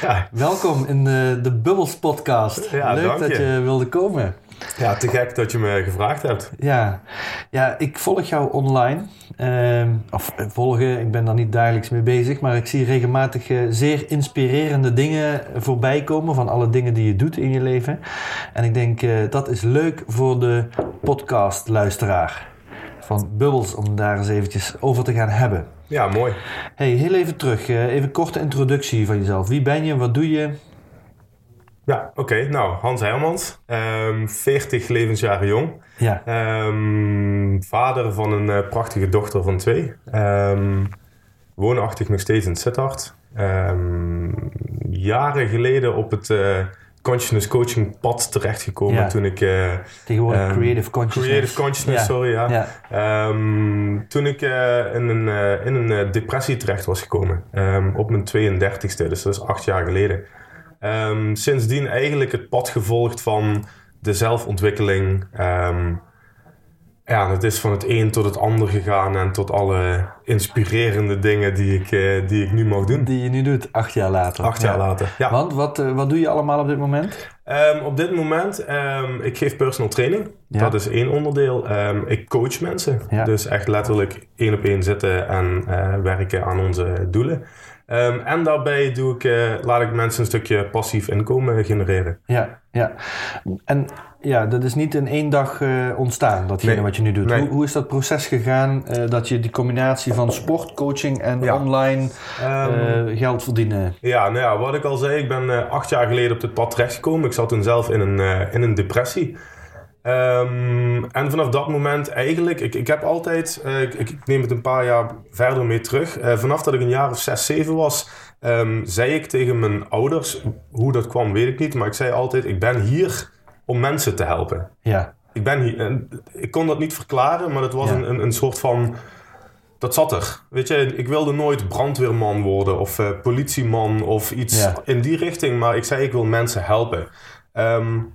ja. welkom in de, de Bubbles podcast. Ja, Leuk dat je. wilde komen. Ja, te gek dat je me gevraagd hebt. Ja, ja ik volg jou online. Uh, of volgen, ik ben daar niet dagelijks mee bezig, maar ik zie regelmatig uh, zeer inspirerende dingen voorbij komen van alle dingen die je doet in je leven. En ik denk uh, dat is leuk voor de podcastluisteraar van Bubbles om daar eens eventjes over te gaan hebben. Ja, mooi. Hey, heel even terug. Uh, even een korte introductie van jezelf. Wie ben je? Wat doe je? Ja, oké. Nou, Hans Hermans, um, 40 levensjaren jong. Ja. Um, vader van een uh, prachtige dochter van twee. Um, woonachtig nog steeds in Sittard. jaren geleden op het uh, consciousness coaching pad terechtgekomen Ja. toen ik... Uh, Tegenwoordig um, creative consciousness. Creative consciousness, Ja. sorry, ja. Ja. Um, toen ik uh, in een, uh, in een depressie terecht was gekomen. Um, op mijn 32ste, dus dat is acht jaar geleden. Sindsdien eigenlijk het pad gevolgd van de zelfontwikkeling. Ja, het is van het een tot het ander gegaan en tot alle inspirerende dingen die ik, uh, die ik nu mag doen. Die je nu doet, acht jaar later. Acht jaar Ja. later, ja. Want wat, uh, wat doe je allemaal op dit moment? Um, op dit moment, um, ik geef personal training. Ja. Dat is één onderdeel. Um, ik coach mensen. Dus echt letterlijk één op één zitten en uh, werken aan onze doelen. En daarbij doe ik, uh, laat ik mensen een stukje passief inkomen genereren. Ja, ja. En ja, dat is niet in één dag uh, ontstaan, datgene Nee. wat je nu doet. Nee. Hoe, hoe is dat proces gegaan uh, dat je die combinatie van sport, coaching en Ja. online Ehm, geld verdienen? Ja, nou ja, wat ik al zei, ik ben acht jaar geleden op dit pad terechtgekomen. Ik zat toen zelf in een, in een depressie. Um, en vanaf dat moment eigenlijk, ik, ik heb altijd, uh, ik, ik, neem het een paar jaar verder mee terug. Uh, vanaf dat ik een jaar of zes, zeven was, um, zei ik tegen mijn ouders, hoe dat kwam weet ik niet, maar ik zei altijd, ik ben hier om mensen te helpen. Ja, Ik ben hier, en ik kon dat niet verklaren, maar dat was Ja. een, een, een soort van, dat zat er. Weet je, ik wilde nooit brandweerman worden of uh, politieman of iets Ja. in die richting, maar ik zei ik wil mensen helpen. Um,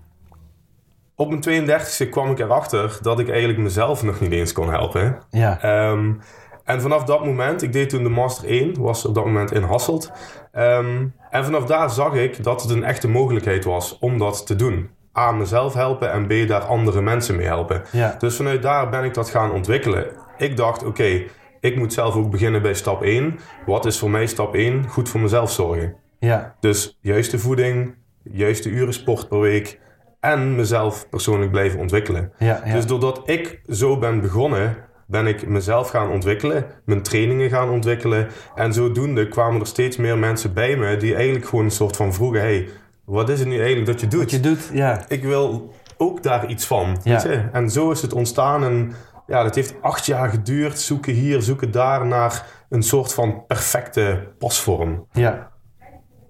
op mijn 32e kwam ik erachter dat ik eigenlijk mezelf nog niet eens kon helpen. ja, Um, en vanaf dat moment, ik deed toen de Master 1, was op dat moment in Hasselt. Um, en vanaf daar zag ik dat het een echte mogelijkheid was om dat te doen. A, mezelf helpen en B, daar andere mensen mee helpen. ja, Dus vanuit daar ben ik dat gaan ontwikkelen. Ik dacht, oké, ik moet zelf ook beginnen bij stap 1. Wat is voor mij stap 1? Goed voor mezelf zorgen. ja, Dus juiste voeding, juiste uren sport per week en mezelf persoonlijk blijven ontwikkelen. ja, ja. Dus doordat ik zo ben begonnen, ben ik mezelf gaan ontwikkelen, mijn trainingen gaan ontwikkelen. En zodoende kwamen er steeds meer mensen bij me die eigenlijk gewoon een soort van vroegen: hey, wat is het nu eigenlijk dat je doet? Wat je doet, ja. Ik wil ook daar iets van. Ja. Weet je? En zo is het ontstaan. En ja, dat heeft acht jaar geduurd. Zoeken hier, zoeken daar naar een soort van perfecte pasvorm. Ja.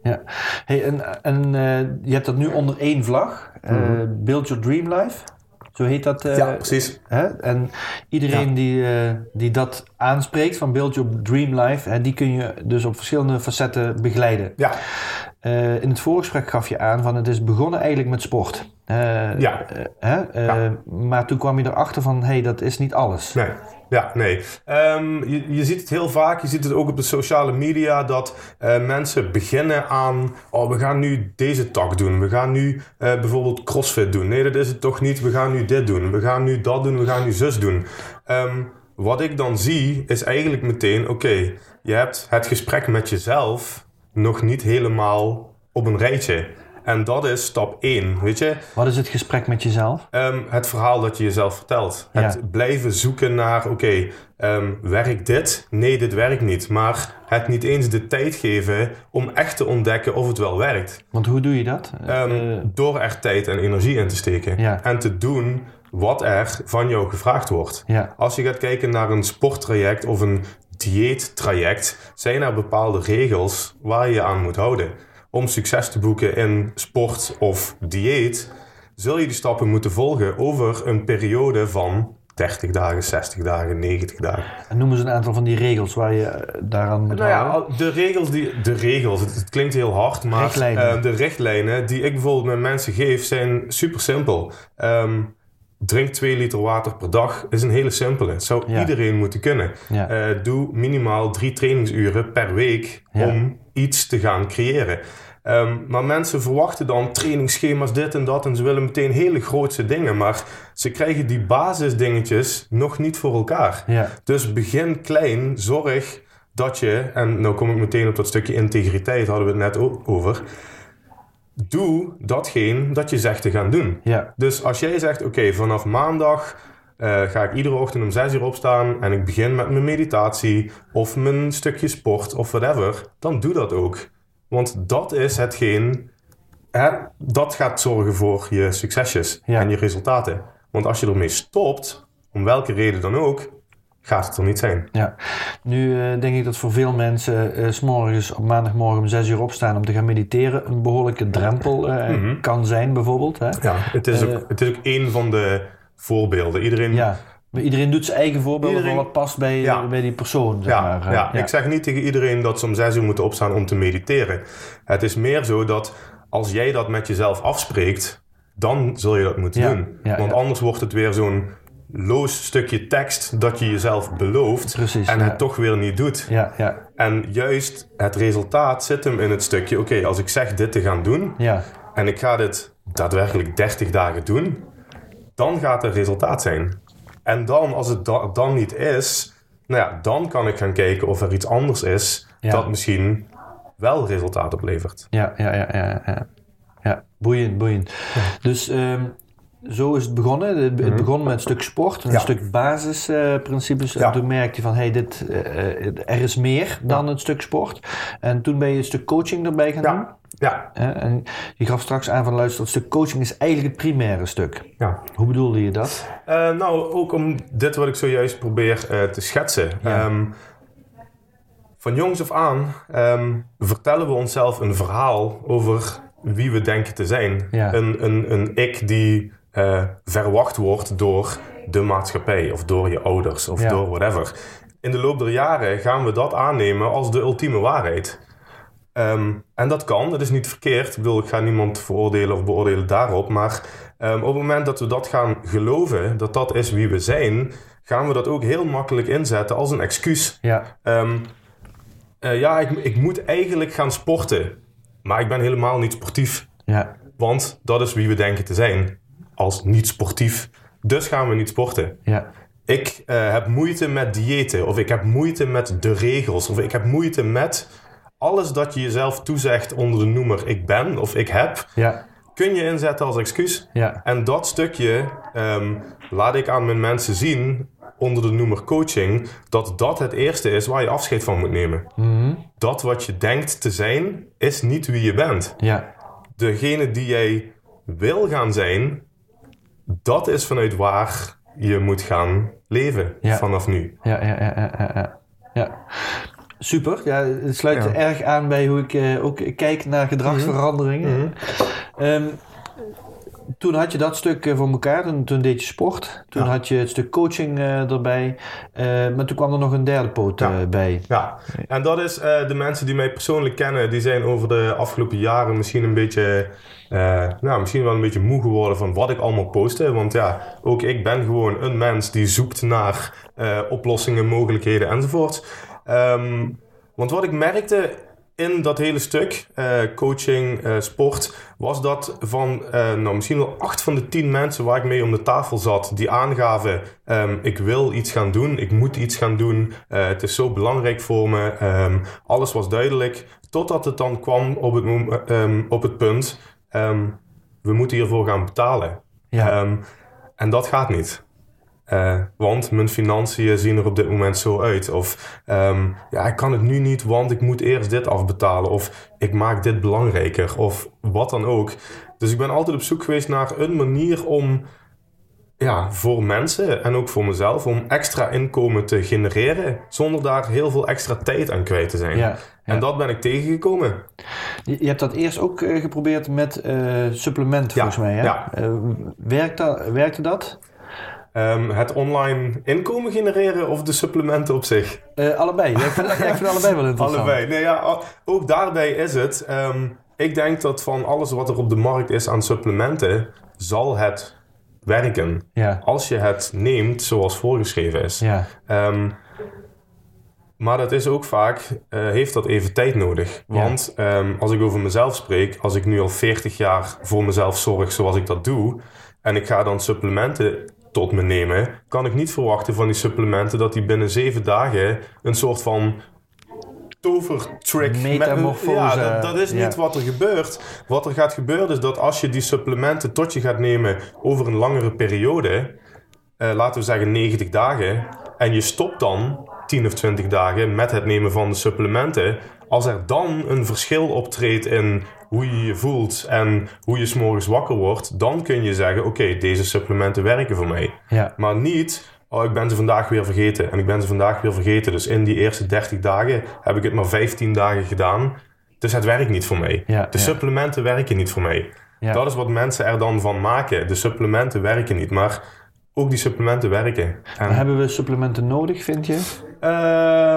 Ja. Hey, en en uh, je hebt dat nu onder één vlag. Uh, mm -hmm. Build Your Dream Life. Zo heet dat. Uh, ja, precies. Hè? En iedereen ja. die, die dat aanspreekt van Build Your Dream Life, hè, die kun je dus op verschillende facetten begeleiden. Ja. In het voorgesprek gaf je aan van het is begonnen eigenlijk met sport. ja. ja. Maar toen kwam je erachter van hé, hey, dat is niet alles. Nee. Ja, nee. Um, je, je, ziet het heel vaak, je ziet het ook op de sociale media, dat mensen beginnen aan, oh, we gaan nu deze tak doen. We gaan nu bijvoorbeeld crossfit doen. Nee, dat is het toch niet. We gaan nu dit doen. We gaan nu dat doen. We gaan nu zus doen. Um, wat ik dan zie, is eigenlijk meteen, oké, okay, je hebt het gesprek met jezelf nog niet helemaal op een rijtje. En dat is stap 1, weet je. Wat is het gesprek met jezelf? Um, het verhaal dat je jezelf vertelt. Ja. Het blijven zoeken naar, oké, okay, um, werkt dit? Nee, dit werkt niet. Maar het niet eens de tijd geven om echt te ontdekken of het wel werkt. Want hoe doe je dat? Um, uh... Door er tijd en energie in te steken. Ja. En te doen wat er van jou gevraagd wordt. Ja. Als je gaat kijken naar een sporttraject of een dieettraject, zijn er bepaalde regels waar je aan moet houden. om succes te boeken in sport of dieet, zul je die stappen moeten volgen over een periode van 30 dagen, 60 dagen, 90 dagen. En noem eens een aantal van die regels waar je eh, daaraan moet Nou ja, houden. de regels, die, de regels het, het klinkt heel hard, maar Richtlijnen. eh, de richtlijnen die ik bijvoorbeeld met mensen geef zijn super simpel. Ehm, drink 2 liter water per dag is een hele simpele. Het zou Ja. iedereen moeten kunnen. Ja. Eh, doe minimaal drie trainingsuren per week Ja. om iets te gaan creëren. Ehm, maar mensen verwachten dan trainingsschema's, dit en dat. En ze willen meteen hele grootse dingen. Maar ze krijgen die basisdingetjes nog niet voor elkaar. Dus begin klein, zorg dat je, en nou kom ik meteen op dat stukje integriteit, hadden we het net ook over. Doe datgene dat je zegt te gaan doen. ja, Dus als jij zegt, oké, vanaf maandag eh, ga ik iedere ochtend om 6 uur opstaan en ik begin met mijn meditatie of mijn stukje sport of whatever, dan doe dat ook. Want dat is hetgeen, hè, dat gaat zorgen voor je succesjes Ja. en je resultaten. Want als je ermee stopt, om welke reden dan ook, gaat het er niet zijn. ja. Nu eh, denk ik dat voor veel mensen s s'morgens op maandagmorgen om 6 uur opstaan om te gaan mediteren een behoorlijke drempel eh, Mhm. kan zijn, bijvoorbeeld. Hè? Ja, het is, ook, het is ook één van de voorbeelden. Iedereen Ja. Iedereen doet zijn eigen voorbeeld Iedereen- van wat past bij, Ja. bij die persoon. Zeg Ja, maar. eh, ja, ik zeg niet tegen iedereen dat ze om zes uur moeten opstaan om te mediteren. Het is meer zo dat als jij dat met jezelf afspreekt, dan zul je dat moeten Ja, doen. ja, Want ja. anders wordt het weer zo'n loos stukje tekst dat je jezelf belooft Precies, en ja. het toch weer niet doet. Ja, ja, En juist het resultaat zit hem in het stukje, oké, als ik zeg dit te gaan doen ja, en ik ga dit daadwerkelijk 30 dagen doen, dan gaat er resultaat zijn. En dan, als het da- dan niet is, nou ja, dan kan ik gaan kijken of er iets anders is Ja. dat misschien wel resultaat oplevert. ja, ja, ja, ja, ja. Ja, boeiend, boeiend. Dus ehm, zo is het begonnen. Het het begon met een stuk sport, een Mhm. Ja. stuk basisprincipes. En toen merkte je van, hey, dit, eh, er is meer dan een stuk sport. En toen ben je een stuk coaching erbij gaan doen. Ja? En je gaf straks aan van, luister, het stuk coaching is eigenlijk het primaire stuk. ja. Hoe bedoelde je dat? Eh, nou, ook om dit wat ik zojuist probeer eh, te schetsen. Ja. Ehm, van jongs af aan ehm, vertellen we onszelf een verhaal over wie we denken te zijn. Ja. Een, een, een ik die eh, verwacht wordt door de maatschappij of door je ouders of Ja. door whatever. In de loop der jaren gaan we dat aannemen als de ultieme waarheid. Ehm, en dat kan, dat is niet verkeerd. Ik bedoel, ik ga niemand veroordelen of beoordelen daarop. Maar ehm, op het moment dat we dat gaan geloven, dat dat is wie we zijn, gaan we dat ook heel makkelijk inzetten als een excuus. Ja, Ehm, eh, ja, ik, ik moet eigenlijk gaan sporten, maar ik ben helemaal niet sportief. ja, Want dat is wie we denken te zijn, als niet sportief. Dus gaan we niet sporten. ja, Ik eh, heb moeite met diëten, of ik heb moeite met de regels, of ik heb moeite met alles dat je jezelf toezegt onder de noemer ik ben of ik heb, ja, kun je inzetten als excuus. ja, En dat stukje ehm, laat ik aan mijn mensen zien onder de noemer coaching, dat dat het eerste is waar je afscheid van moet nemen. Mhm. Dat wat je denkt te zijn, is niet wie je bent. ja, Degene die jij wil gaan zijn, dat is vanuit waar je moet gaan leven Ja. vanaf nu. ja, ja, ja, ja, ja, ja. ja. Super, ja, het sluit Ja. erg aan bij hoe ik eh, ook kijk naar gedragsveranderingen. Mhm. Ehm, toen had je dat stuk eh, voor elkaar, toen, toen deed je sport. Toen Ja. had je het stuk coaching eh, erbij. Eh, maar toen kwam er nog een derde poot Ja. bij. Ja, en dat is de mensen die mij persoonlijk kennen, die zijn over de afgelopen jaren misschien een beetje, nou, misschien wel een beetje moe geworden van wat ik allemaal postte. Want ja, ook ik ben gewoon een mens die zoekt naar oplossingen, mogelijkheden enzovoort. Ehm, want wat ik merkte in dat hele stuk, eh, coaching, eh, sport, was dat van eh, nou, misschien wel acht van de tien mensen waar ik mee om de tafel zat, die aangaven: ehm, ik wil iets gaan doen, ik moet iets gaan doen, het is zo belangrijk voor me. Ehm, alles was duidelijk, totdat het dan kwam op het, ehm, op het punt: we moeten hiervoor gaan betalen. Ja. En dat gaat niet. Eh, want mijn financiën zien er op dit moment zo uit. Of ehm, ja, ik kan het nu niet, want ik moet eerst dit afbetalen. Of ik maak dit belangrijker. Of wat dan ook. Dus ik ben altijd op zoek geweest naar een manier om ja, voor mensen en ook voor mezelf om extra inkomen te genereren. Zonder daar heel veel extra tijd aan kwijt te zijn. Ja, ja. En dat ben ik tegengekomen. Je, je hebt dat eerst ook eh, geprobeerd met eh, supplementen, Ja, volgens mij. Hè? ja. Werkt dat, werkte dat? Ehm, het online inkomen genereren of de supplementen op zich? Eh, allebei. Ja, ik, vind, ja, ik vind allebei wel interessant. Allebei. Nee, ja, ook daarbij is het. ehm, ik denk dat van alles wat er op de markt is aan supplementen, zal het werken. Ja, Als je het neemt zoals voorgeschreven is. ja, Ehm, maar dat is ook vaak, eh, heeft dat even tijd nodig. Ja. Want ehm, als ik over mezelf spreek, als ik nu al 40 jaar voor mezelf zorg zoals ik dat doe, en ik ga dan supplementen tot me nemen, kan ik niet verwachten van die supplementen dat die binnen zeven dagen een soort van tovertrick... met- Metamorfose, Ja, dat, dat is ja. niet wat er gebeurt. Wat er gaat gebeuren is dat als je die supplementen tot je gaat nemen over een langere periode, eh, laten we zeggen 90 dagen, en je stopt dan 10 of 20 dagen met het nemen van de supplementen, als er dan een verschil optreedt in hoe je je voelt en hoe je s'morgens wakker wordt, dan kun je zeggen: Oké, deze supplementen werken voor mij. ja, Maar niet, oh, ik ben ze vandaag weer vergeten en ik ben ze vandaag weer vergeten. Dus in die eerste 30 dagen heb ik het maar 15 dagen gedaan. Dus het werkt niet voor mij. Ja, de ja. supplementen werken niet voor mij. Dat is wat mensen er dan van maken. De supplementen werken niet, maar ook die supplementen werken. En, Hebben we supplementen nodig, vind je?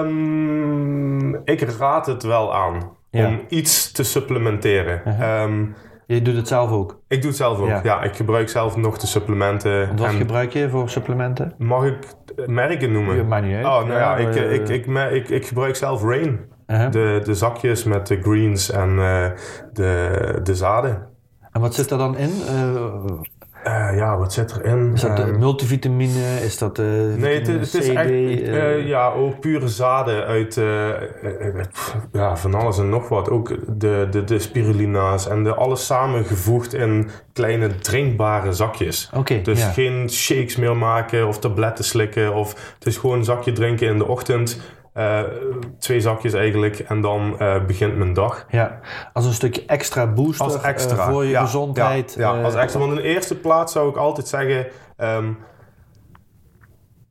Ehm, ik raad het wel aan Ja. om iets te supplementeren. Ehm, Je doet het zelf ook. ik doe het zelf ook. Ja. Ja. ik gebruik zelf nog de supplementen. En wat En gebruik je voor supplementen? mag ik merken noemen? Ja, maakt niet uit. Oh, nou ja, ik, eh, ik, ik, me- ik, ik gebruik zelf Rain. De, de zakjes met de greens en eh, de, de zaden. En wat zit er dan in? Eh, ja, wat zit erin? is dat Ehm, multivitamine? Is dat eh Nee, het, is echt eh, ja, ook pure zaden uit ja, van alles en nog wat. Ook de, de, de spirulina's en de alles samengevoegd in kleine drinkbare zakjes. Oké, Dus ja. geen shakes meer maken of tabletten slikken. Of het is gewoon een zakje drinken in de ochtend. Eh, twee zakjes eigenlijk. En dan eh, begint mijn dag. Ja, als een stukje extra booster Als extra. eh, voor je Ja, gezondheid. Ja, ja, als extra. Want in de eerste plaats zou ik altijd zeggen... ehm,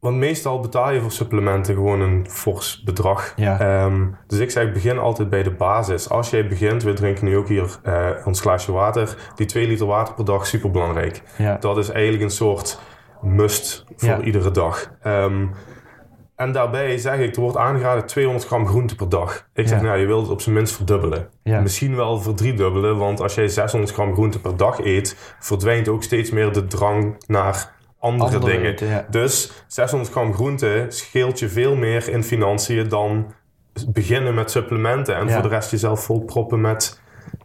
want meestal betaal je voor supplementen gewoon een fors bedrag. Ja. Ehm, dus ik zeg, begin altijd bij de basis. Als jij begint, we drinken nu ook hier ons glaasje water. Die 2 liter water per dag, super belangrijk. Ja. Dat is eigenlijk een soort must voor iedere dag. Ehm, en daarbij zeg ik, er wordt aangeraden 200 gram groente per dag. Ik zeg, Ja. nou, je wilt het op zijn minst verdubbelen. Ja. Misschien wel verdriedubbelen, want als jij 600 gram groente per dag eet, verdwijnt ook steeds meer de drang naar andere, Andere dingen. eten, ja. Dus 600 gram groente scheelt je veel meer in financiën dan beginnen met supplementen en voor de rest jezelf volproppen met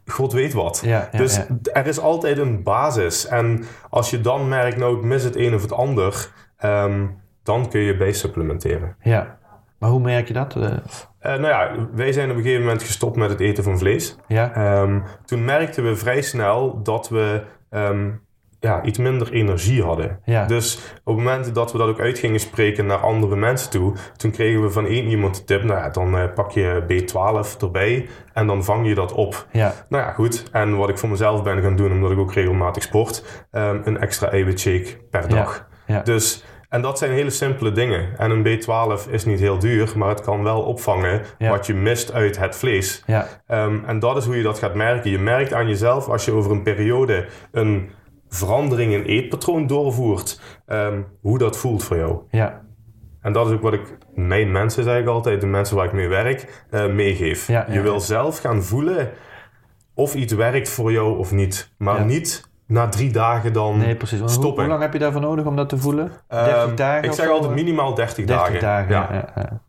god weet wat. Ja, ja, dus ja. er is altijd een basis. En als je dan merkt, nou ik mis het een of het ander, ehm, dan kun je bij supplementeren. ja. Maar hoe merk je dat? Eh, Eh, nou ja, wij zijn op een gegeven moment gestopt met het eten van vlees. ja, Ehm, toen merkten we vrij snel dat we ehm, ja, iets minder energie hadden. Ja. Dus op het moment dat we dat ook uit gingen spreken naar andere mensen toe, toen kregen we van één iemand de tip, nou ja, dan eh, pak je B12 erbij en dan vang je dat op. ja, Nou ja, goed. En wat ik voor mezelf ben gaan doen, omdat ik ook regelmatig sport, ehm, een extra eiwitshake per dag. ja. Dus, en dat zijn hele simpele dingen. En een B12 is niet heel duur, maar het kan wel opvangen Ja. wat je mist uit het vlees. ja. Ehm, en dat is hoe je dat gaat merken. Je merkt aan jezelf als je over een periode een verandering in eetpatroon doorvoert, ehm, hoe dat voelt voor jou. ja. En dat is ook wat ik mijn mensen, zeg ik altijd, de mensen waar ik mee werk, eh, meegeef. Ja, je wil zelf gaan voelen of iets werkt voor jou of niet. Maar niet na drie dagen dan Nee, precies. Want stoppen. hoe lang heb je daarvoor nodig om dat te voelen? 30 Ehm, dagen? Ik zeg altijd minimaal 30, 30 dagen. dagen. Ja. Ja, ja.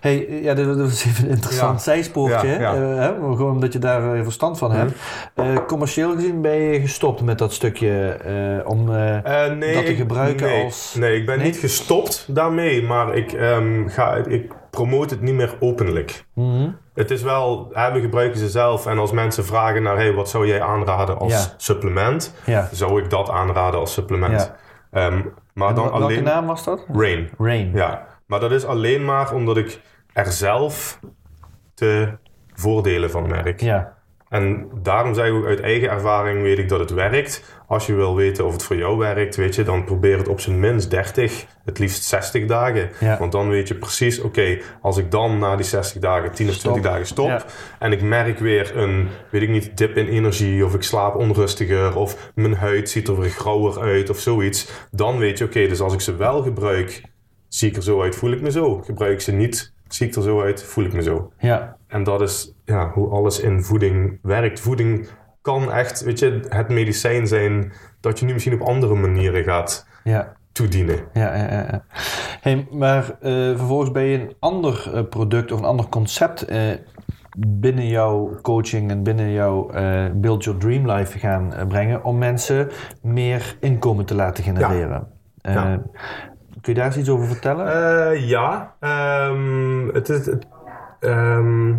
Hey, ja, dat, was even een interessant zijspoortje. Eh, gewoon omdat je daar eh, verstand van hebt. Eh, commercieel gezien ben je gestopt met dat stukje eh, om... eh, Eh, nee, dat te ik- gebruiken nee, als- Nee, ik ben Nee? niet gestopt daarmee, maar ik, ehm, ga, ik promote het niet meer openlijk. mhm. Het is wel, hè, we gebruiken ze zelf en als mensen vragen naar, hey, wat zou jij aanraden als Ja. supplement, Ja. zou ik dat aanraden als supplement. Ehm, maar En dan welke alleen... naam was dat? Rain. Rain. Ja, maar dat is alleen maar omdat ik er zelf de voordelen van merk. Ja. En daarom zeg ik ook uit eigen ervaring weet ik dat het werkt. Als je wil weten of het voor jou werkt, weet je, dan probeer het op zijn minst 30, het liefst 60 dagen. Ja. Want dan weet je precies, oké, als ik dan na die 60 dagen, 10 of 20 dagen stop Ja. en ik merk weer een, weet ik niet, dip in energie of ik slaap onrustiger of mijn huid ziet er weer grauwer uit of zoiets, dan weet je, oké, dus als ik ze wel gebruik, zie ik er zo uit, voel ik me zo. Gebruik ik ze niet, zie ik er zo uit, voel ik me zo. Ja, En dat is ja, hoe alles in voeding werkt. Voeding kan echt, weet je, het medicijn zijn dat je nu misschien op andere manieren gaat ja. toedienen. Ja, ja, ja, ja. Hey, maar eh, vervolgens ben je een ander eh, product of een ander concept eh, binnen jouw coaching en binnen jouw eh, Build Your Dream Life gaan brengen om mensen meer inkomen te laten genereren. Eh, Ja. Kun je daar eens iets over vertellen? Eh, ja, ehm, het is. Het, ehm,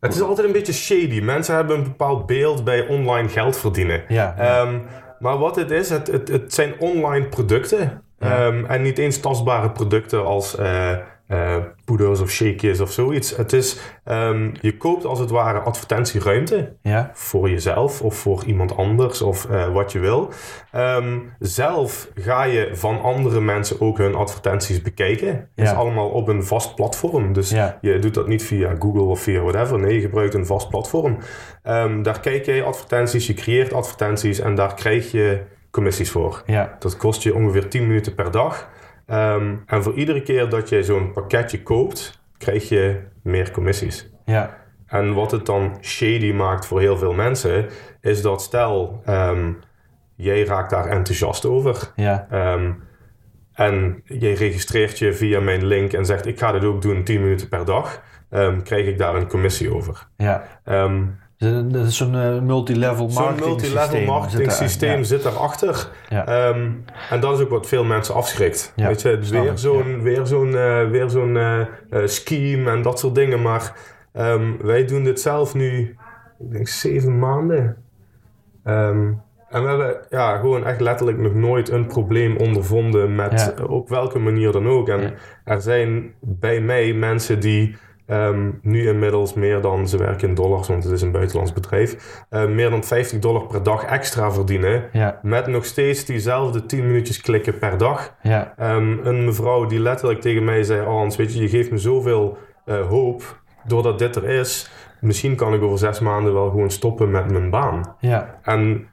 het is altijd een beetje shady. Mensen hebben een bepaald beeld bij online geld verdienen. Ja, ja. Ehm, maar wat het is, het, het, het zijn online producten. Ja. En niet eens tastbare producten als eh, eh, poeders of shakejes of zoiets. Het is, ehm, je koopt als het ware advertentieruimte ja, voor jezelf of voor iemand anders of eh, wat je wil. Ehm, zelf ga je van andere mensen ook hun advertenties bekijken. Het is Ja. allemaal op een vast platform. Dus Ja. je doet dat niet via Google of via whatever. Nee, je gebruikt een vast platform. Ehm, daar kijk jij advertenties, je creëert advertenties en daar krijg je commissies voor. ja, Dat kost je ongeveer 10 minuten per dag. Ehm, en voor iedere keer dat je zo'n pakketje koopt, krijg je meer commissies. ja, En wat het dan shady maakt voor heel veel mensen, is dat stel, ehm, jij raakt daar enthousiast over. ja, ehm, en jij registreert je via mijn link en zegt: Ik ga dit ook doen 10 minuten per dag. ehm, krijg ik daar een commissie over. ja. Dat is zo'n eh, multilevel Zo'n marketing multilevel systeem marketing zit er- systeem ja. zit daarachter. Ja. Ehm, en dat is ook wat veel mensen afschrikt. Ja, Weet je, weer zo'n weer zo'n eh, weer zo'n eh, eh, scheme en dat soort dingen. Maar ehm, wij doen dit zelf nu, ik denk zeven maanden. Ehm, en we hebben ja, gewoon echt letterlijk nog nooit een probleem ondervonden met eh, op welke manier dan ook. En er zijn bij mij mensen die ehm, nu inmiddels meer dan, ze werken in dollars, want het is een buitenlands bedrijf, eh, meer dan 50 dollar per dag extra verdienen. Ja, Met nog steeds diezelfde 10 minuutjes klikken per dag. ja, Ehm, een mevrouw die letterlijk tegen mij zei: Hans, weet je, je geeft me zoveel eh, hoop doordat dit er is. Misschien kan ik over zes maanden wel gewoon stoppen met mijn baan. ja, En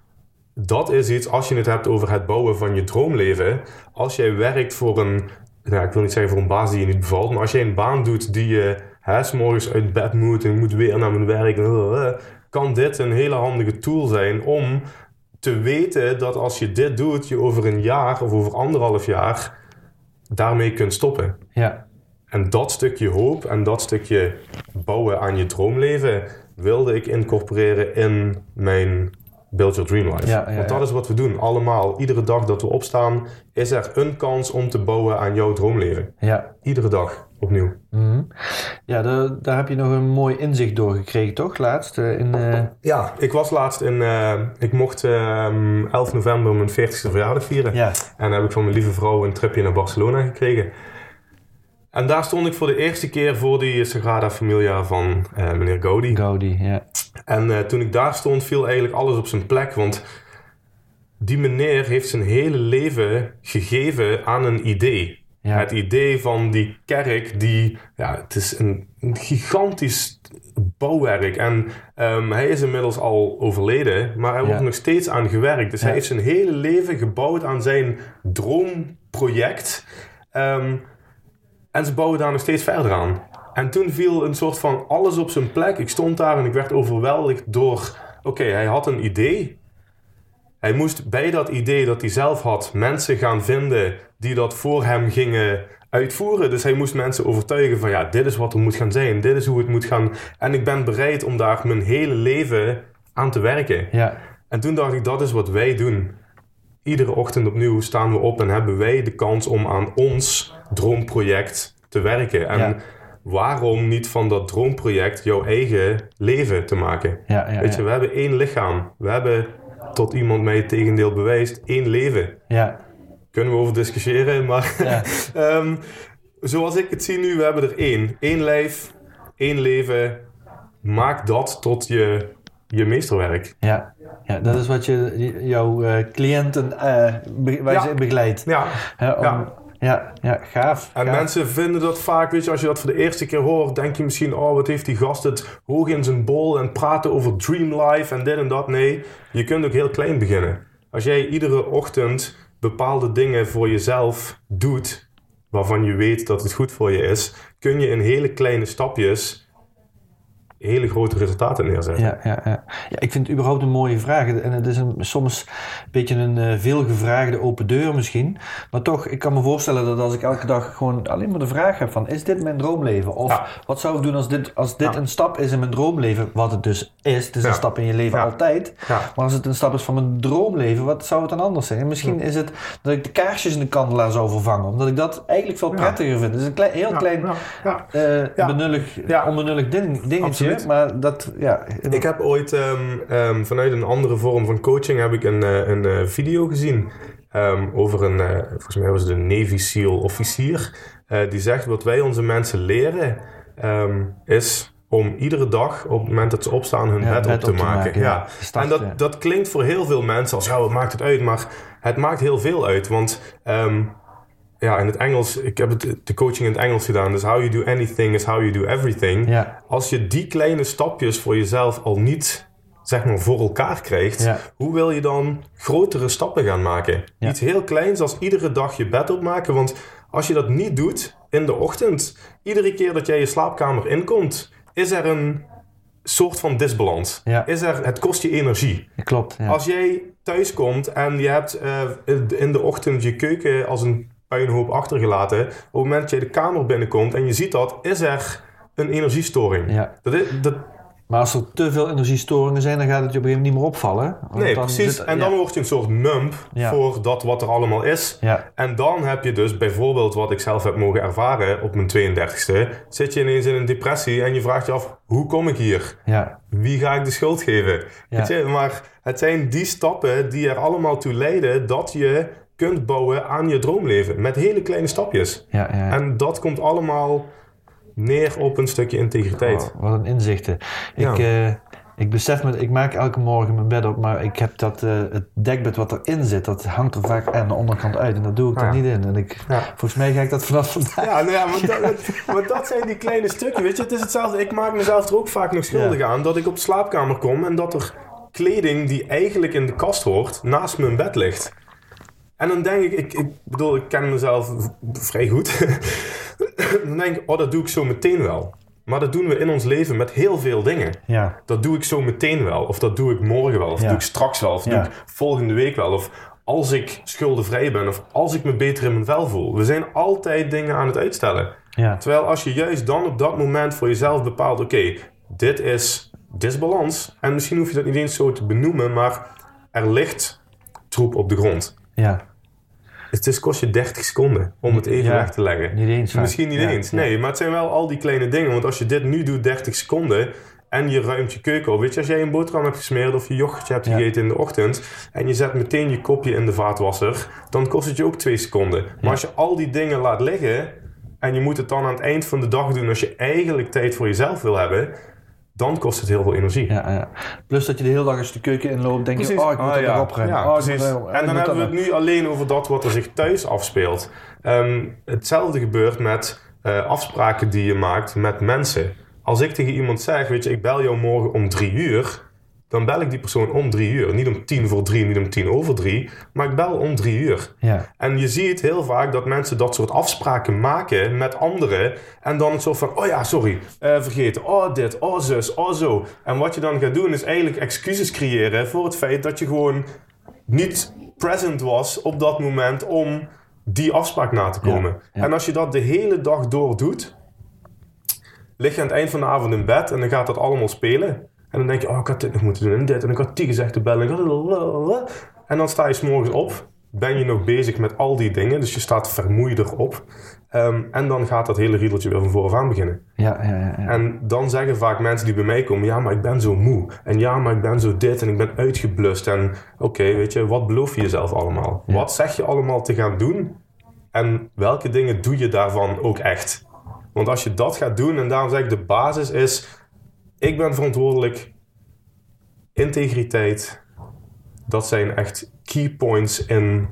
dat is iets, als je het hebt over het bouwen van je droomleven. Als jij werkt voor een, nou, ik wil niet zeggen voor een baas die je niet bevalt, maar als jij een baan doet die je hè, 's morgens uit bed moet en je moet weer naar mijn werk, kan dit een hele handige tool zijn om te weten dat als je dit doet, je over een jaar of over anderhalf jaar daarmee kunt stoppen. ja, En dat stukje hoop en dat stukje bouwen aan je droomleven wilde ik incorporeren in mijn Build Your Dream Life. Ja, ja, Want ja. dat is wat we doen. Allemaal. Iedere dag dat we opstaan, is er een kans om te bouwen aan jouw droomleven. ja. Iedere dag opnieuw. Mhm. Ja, daar, daar heb je nog een mooi inzicht door gekregen, toch? Laatst eh, in... eh, Ja, ik was laatst in. eh, ik mocht ehm 11 november mijn 40ste verjaardag vieren. ja, En heb ik van mijn lieve vrouw een tripje naar Barcelona gekregen. En daar stond ik voor de eerste keer voor die Sagrada Familia van eh, meneer Gaudi. Gaudi, ja. En eh, toen ik daar stond, viel eigenlijk alles op zijn plek. Want die meneer heeft zijn hele leven gegeven aan een idee. Ja. Het idee van die kerk, die, ja, het is een, een gigantisch bouwwerk. En ehm, hij is inmiddels al overleden, maar er wordt Ja. nog steeds aan gewerkt. Dus Ja. hij heeft zijn hele leven gebouwd aan zijn droomproject. Ehm, en ze bouwen daar nog steeds verder aan. En toen viel een soort van alles op zijn plek. Ik stond daar en ik werd overweldigd door... Oké, hij had een idee. Hij moest bij dat idee dat hij zelf had... mensen gaan vinden die dat voor hem gingen uitvoeren. Dus hij moest mensen overtuigen van... Ja, dit is wat er moet gaan zijn. Dit is hoe het moet gaan. En ik ben bereid om daar mijn hele leven aan te werken. Ja, En toen dacht ik, dat is wat wij doen. Iedere ochtend opnieuw staan we op en hebben wij de kans om aan ons droomproject te werken. En Ja. waarom niet van dat droomproject jouw eigen leven te maken? ja, ja. Weet je, we hebben één lichaam. We hebben, tot iemand mij het tegendeel bewijst, één leven. ja. Kunnen we over discussiëren, maar Ja. ehm, zoals ik het zie nu, we hebben er één. Eén lijf, één leven, maak dat tot je, je meesterwerk. Ja. ja, dat is wat je jouw eh, cliënten eh, be- waar Ja. ze begeleidt. Ja, om- Ja. ja. Ja, gaaf. En gaaf. mensen vinden dat vaak, weet je, als je dat voor de eerste keer hoort, denk je misschien, oh, wat heeft die gast het hoog in zijn bol en praten over dream life en dit en dat. Nee, je kunt ook heel klein beginnen. Als jij iedere ochtend bepaalde dingen voor jezelf doet, waarvan je weet dat het goed voor je is, kun je in hele kleine stapjes hele grote resultaten neerzetten. Ja, ja, ja. ja, ik vind het überhaupt een mooie vraag. En het is een, soms een beetje een eh, veelgevraagde open deur misschien. Maar toch, ik kan me voorstellen dat als ik elke dag gewoon alleen maar de vraag heb van... Is dit mijn droomleven? Of Ja. wat zou ik doen als dit, als dit Ja. een stap is in mijn droomleven? Wat het dus is. Het is een stap in je leven altijd. Maar als het een stap is van mijn droomleven, wat zou het dan anders zijn? En misschien is het dat ik de kaarsjes in de kandelaar zou vervangen. Omdat ik dat eigenlijk veel prettiger vind. Het is een klein, heel klein... Ja. benullig, Ja. onbenullig ding, dingetje. Absoluut. Maar dat, ja... Ik heb ooit ehm, ehm, vanuit een andere vorm van coaching heb ik een, eh, een eh, video gezien ehm, over een, eh, volgens mij was het een Navy SEAL officier, die zegt wat wij onze mensen leren is om iedere dag op het moment dat ze opstaan hun Ja, bed, bed op te op te maken. maken, ja. en dat, dat klinkt voor heel veel mensen als ja, wat maakt het uit? Maar het maakt heel veel uit, want ja, in het Engels, ik heb het, de coaching in het Engels gedaan, dus how you do anything is how you do everything Ja. als je die kleine stapjes voor jezelf al niet zeg maar voor elkaar krijgt, Ja. hoe wil je dan grotere stappen gaan maken? Ja. Iets heel kleins als iedere dag je bed opmaken. Want als je dat niet doet in de ochtend, iedere keer dat jij je slaapkamer inkomt, is er een soort van disbalans. Ja. Is er, het kost je energie. Klopt. Als jij thuis komt en je hebt eh, in de ochtend je keuken als een puinhoop achtergelaten, op het moment dat je de kamer binnenkomt en je ziet dat, is er een energiestoring. Ja. Dat is, dat, Maar als er te veel energiestoringen zijn, dan gaat het je op een gegeven moment niet meer opvallen. Nee, dan precies. zit- en ja. dan word je een soort numb Ja. voor dat wat er allemaal is. Ja, En dan heb je dus bijvoorbeeld wat ik zelf heb mogen ervaren op mijn 32e. Zit je ineens in een depressie en je vraagt je af, hoe kom ik hier? ja, Wie ga ik de schuld geven? Weet je, maar het zijn die stappen die er allemaal toe leiden dat je kunt bouwen aan je droomleven. Met hele kleine stapjes. ja. ja. En dat komt allemaal neer op een stukje integriteit. Oh, wat een inzichten. Ja. Ik, eh, ik besef me, ik maak elke morgen mijn bed op, maar ik heb dat, eh, het dekbed wat erin zit, dat hangt er vaak aan de onderkant uit en dat doe ik Ah, er niet in. En ik, volgens mij ga ik dat vanaf vandaag. Ja, nou ja, maar, dat, maar dat zijn die kleine stukken, weet je. Het is hetzelfde, ik maak mezelf er ook vaak nog schuldig aan... dat ik op de slaapkamer kom en dat er kleding die eigenlijk in de kast hoort... naast mijn bed ligt. En dan denk ik, ik, ik bedoel, ik ken mezelf vrij goed. dan denk ik, oh, dat doe ik zo meteen wel. Maar dat doen we in ons leven met heel veel dingen. Ja, Dat doe ik zo meteen wel. Of dat doe ik morgen wel. Of Ja. doe ik straks wel. Of Ja. doe ik volgende week wel. Of als ik schuldenvrij ben. Of als ik me beter in mijn vel voel. We zijn altijd dingen aan het uitstellen. ja, Terwijl als je juist dan op dat moment voor jezelf bepaalt... Oké, dit is disbalans. En misschien hoef je dat niet eens zo te benoemen. Maar er ligt troep op de grond. ja. Het is, kost je 30 seconden om het even Ja. weg te leggen. Niet eens. Misschien niet Ja, eens. ja. Nee, maar het zijn wel al die kleine dingen. Want als je dit nu doet, 30 seconden. En je ruimt je keuken op. Weet je, als jij een boterham hebt gesmeerd of je yoghurtje hebt Ja. gegeten in de ochtend. En je zet meteen je kopje in de vaatwasser. Dan kost het je ook 2 seconden. Maar als je al die dingen laat liggen. En je moet het dan aan het eind van de dag doen. Als je eigenlijk tijd voor jezelf wil hebben. Dan kost het heel veel energie. Ja, ja. Plus dat je de hele dag als je de keuken inloopt, denk je, oh, ik moet Ah, ja. nog opruimen. Ja, oh, precies. en dan hebben we het nu alleen over dat wat er zich thuis afspeelt. Ehm, hetzelfde gebeurt met eh, afspraken die je maakt met mensen. Als ik tegen iemand zeg, weet je, ik bel jou morgen om drie uur... dan bel ik die persoon om drie uur. Niet om tien voor drie, niet om tien over drie... maar ik bel om drie uur. Ja, En je ziet heel vaak dat mensen dat soort afspraken maken met anderen. En dan het soort van, oh ja, sorry, eh, vergeten. Oh dit, oh zus, oh zo. En wat je dan gaat doen is eigenlijk excuses creëren voor het feit dat je gewoon niet present was op dat moment om die afspraak na te komen. Ja, ja. En als je dat de hele dag door doet, lig je aan het eind van de avond in bed en dan gaat dat allemaal spelen. En dan denk je, oh, ik had dit nog moeten doen en dit. En ik had die gezegd te bellen. En dan sta je s'morgens op. Ben je nog bezig met al die dingen. Dus je staat vermoeider op. Ehm, en dan gaat dat hele riedeltje weer van vooraf aan beginnen. ja, ja. ja. En dan zeggen vaak mensen die bij mij komen... Ja, maar ik ben zo moe. En ja, maar ik ben zo dit. En ik ben uitgeblust. En oké, weet je, wat beloof je jezelf allemaal? Ja. Wat zeg je allemaal te gaan doen? En welke dingen doe je daarvan ook echt? Want als je dat gaat doen... En daarom zeg ik, de basis is... ik ben verantwoordelijk. Integriteit, dat zijn echt key points in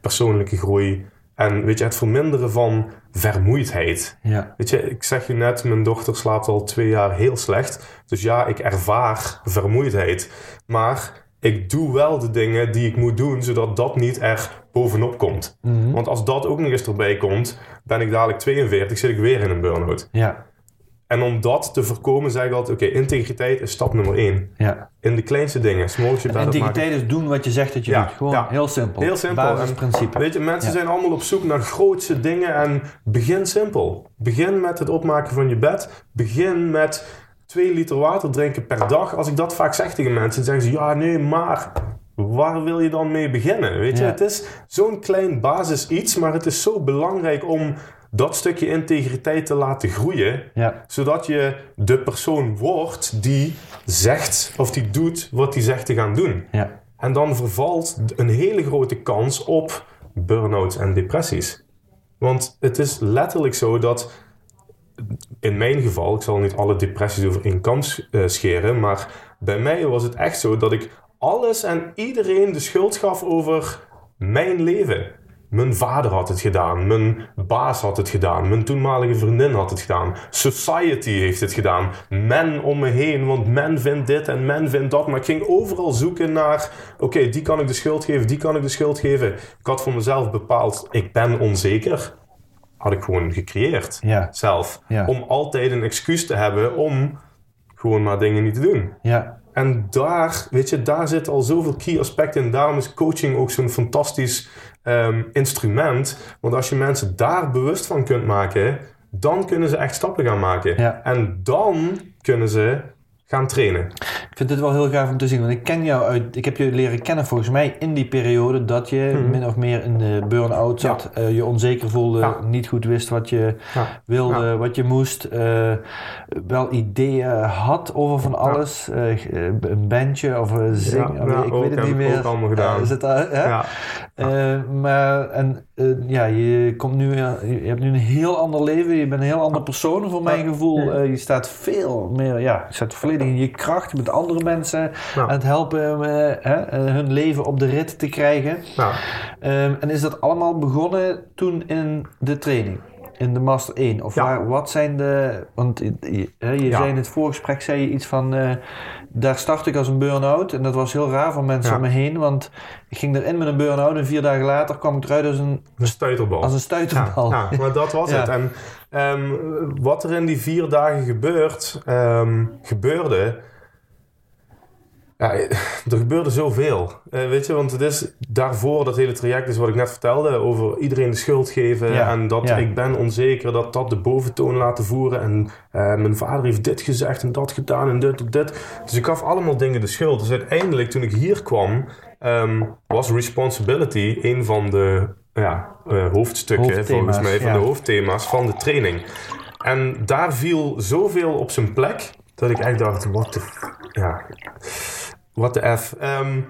persoonlijke groei. En weet je, het verminderen van vermoeidheid. Ja. Weet je, ik zeg je net, mijn dochter slaapt al twee jaar heel slecht. Dus ja, ik ervaar vermoeidheid. Maar ik doe wel de dingen die ik moet doen, zodat dat niet er bovenop komt. Mhm. Want als dat ook nog eens erbij komt, ben ik dadelijk 42, zit ik weer in een burn-out. Ja. En om dat te voorkomen, zeg ik altijd: oké, integriteit is stap nummer één. Ja. In de kleinste dingen. S'morgens je bed. Integriteit is doen wat je zegt dat je Ja, doet. Gewoon ja. heel simpel. Heel simpel. Basisprincipe. Weet je, mensen Ja. zijn allemaal op zoek naar grootse dingen en begin simpel. Begin met het opmaken van je bed. Begin met 2 liter water drinken per dag. Als ik dat vaak zeg tegen mensen, dan zeggen ze ja, nee, maar waar wil je dan mee beginnen? Weet je, Ja. het is zo'n klein basis iets, maar het is zo belangrijk om dat stukje integriteit te laten groeien Ja. zodat je de persoon wordt die zegt of die doet wat die zegt te gaan doen. Ja. En dan vervalt een hele grote kans op burn-outs en depressies. Want het is letterlijk zo dat, in mijn geval, ik zal niet alle depressies over één kam eh, scheren, maar bij mij was het echt zo dat ik alles en iedereen de schuld gaf over mijn leven. Mijn vader had het gedaan, mijn baas had het gedaan, mijn toenmalige vriendin had het gedaan, society heeft het gedaan, men om me heen, want men vindt dit en men vindt dat. Maar ik ging overal zoeken naar, oké, die kan ik de schuld geven, die kan ik de schuld geven. Ik had voor mezelf bepaald, ik ben onzeker. Had ik gewoon gecreëerd, Ja. zelf. Ja. Om altijd een excuus te hebben om gewoon maar dingen niet te doen. Ja. En daar, weet je, daar zit al zoveel key aspecten in. Daarom is coaching ook zo'n fantastisch ehm, instrument. Want als je mensen daar bewust van kunt maken, dan kunnen ze echt stappen gaan maken. Ja. En dan kunnen ze gaan trainen. Ik vind dit wel heel gaaf om te zien. Want ik ken jou uit. Ik heb je leren kennen volgens mij in die periode dat je min of meer in de burn-out zat. eh, je onzeker voelde, Ja. niet goed wist wat je Ja. wilde, wat je moest. eh, wel ideeën had over van alles. eh, een bandje of een zingen. Ik weet het niet meer. ook allemaal gedaan. Zit daar, hè? Ja. Maar en, eh, ja, je, komt nu, eh, je hebt nu een heel ander leven. Je bent een heel andere persoon voor mijn gevoel. Eh, je staat veel meer, ja, je staat volledig in je kracht. Je bent andere mensen aan het helpen hun leven op de rit te krijgen. Ehm, en is dat allemaal begonnen toen in de training? In de Master 1? Of Ja. waar, wat zijn de... Want je, je, hè, je Ja. zei in het voorgesprek zei je iets van... eh, daar start ik als een burn-out. En dat was heel raar voor mensen Ja. om me heen. Want ik ging erin met een burn-out. En vier dagen later kwam ik eruit als een, Een stuiterbal. als een Ja, stuiterbal. ja, maar dat was Ja. het. En ehm, wat er in die vier dagen gebeurt, ehm, gebeurde. Ja, er gebeurde zoveel. Eh, weet je, want het is daarvoor dat hele traject, is wat ik net vertelde, over iedereen de schuld geven. Ja, En dat ja. ik ben onzeker, dat dat de boventoon laten voeren. En eh, mijn vader heeft dit gezegd en dat gedaan en dit en dit. Dus ik gaf allemaal dingen de schuld. Dus uiteindelijk, toen ik hier kwam, ehm, was responsibility een van de ja, eh, hoofdstukken, volgens mij, van de hoofdthema's van de training. En daar viel zoveel op zijn plek, dat ik echt dacht, wat de... f- Ja, what the F. Ehm,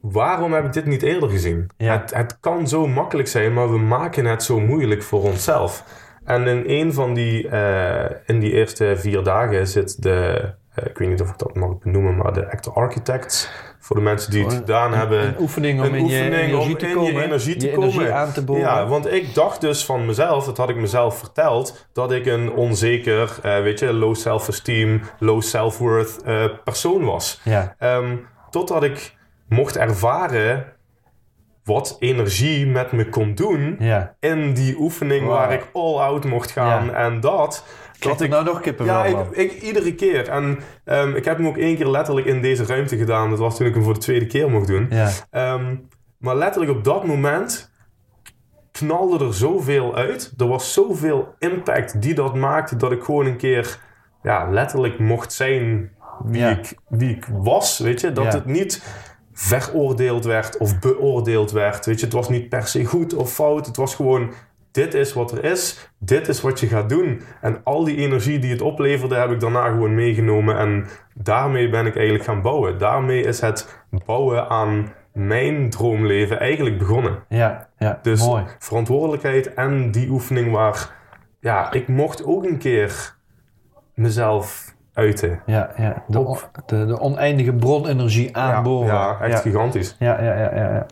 waarom heb ik dit niet eerder gezien? Ja. Het, het kan zo makkelijk zijn, maar we maken het zo moeilijk voor onszelf. En in een van die, eh, in die eerste vier dagen zit de, eh, ik weet niet of ik dat mag benoemen, maar de Actor Architects. Voor de mensen die het gedaan hebben. Een oefening om Een in je energie om te in komen. je energie te je komen. energie aan te boren. Ja, want ik dacht dus van mezelf, dat had ik mezelf verteld, dat ik een onzeker, eh, weet je, low self-esteem, low self-worth eh, persoon was. Ja. Ehm, totdat ik mocht ervaren wat energie met me kon doen Ja. in die oefening Wow. waar ik all out mocht gaan. Ja. En dat, Krijg dat ik nou nog kippenvel ja, ik, iedere keer. En ehm, ik heb hem ook één keer letterlijk in deze ruimte gedaan. Dat was toen ik hem voor de tweede keer mocht doen. Ja. Ehm, maar letterlijk op dat moment knalde er zoveel uit. Er was zoveel impact die dat maakte dat ik gewoon een keer ja, letterlijk mocht zijn wie, Ja. ik, wie ik was. Weet je? Dat Ja. het niet veroordeeld werd of beoordeeld werd. Weet je? Het was niet per se goed of fout. Het was gewoon, dit is wat er is. Dit is wat je gaat doen. En al die energie die het opleverde, heb ik daarna gewoon meegenomen. En daarmee ben ik eigenlijk gaan bouwen. Daarmee is het bouwen aan mijn droomleven eigenlijk begonnen. Ja. Ja. Dus Mooi. verantwoordelijkheid en die oefening waar... Ja, ik mocht ook een keer mezelf uiten. Ja, ja. De, on- de, de oneindige bronenergie aanboren. Ja, echt gigantisch. Ja, ja, ja, ja. ja.